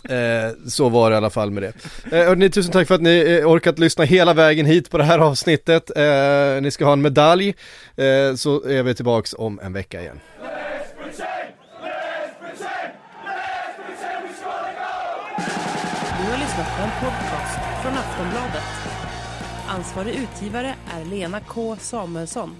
eh, så var det i alla fall med det. Eh, hörni, tusen tack för att ni eh, orkat lyssna hela vägen hit på det här avsnittet. Eh, ni ska ha en medalj, eh, så är vi tillbaks om en vecka igen. Du har lyssnat på en podcast från Aftonbladet. Ansvarig utgivare är Lena K Samuelsson.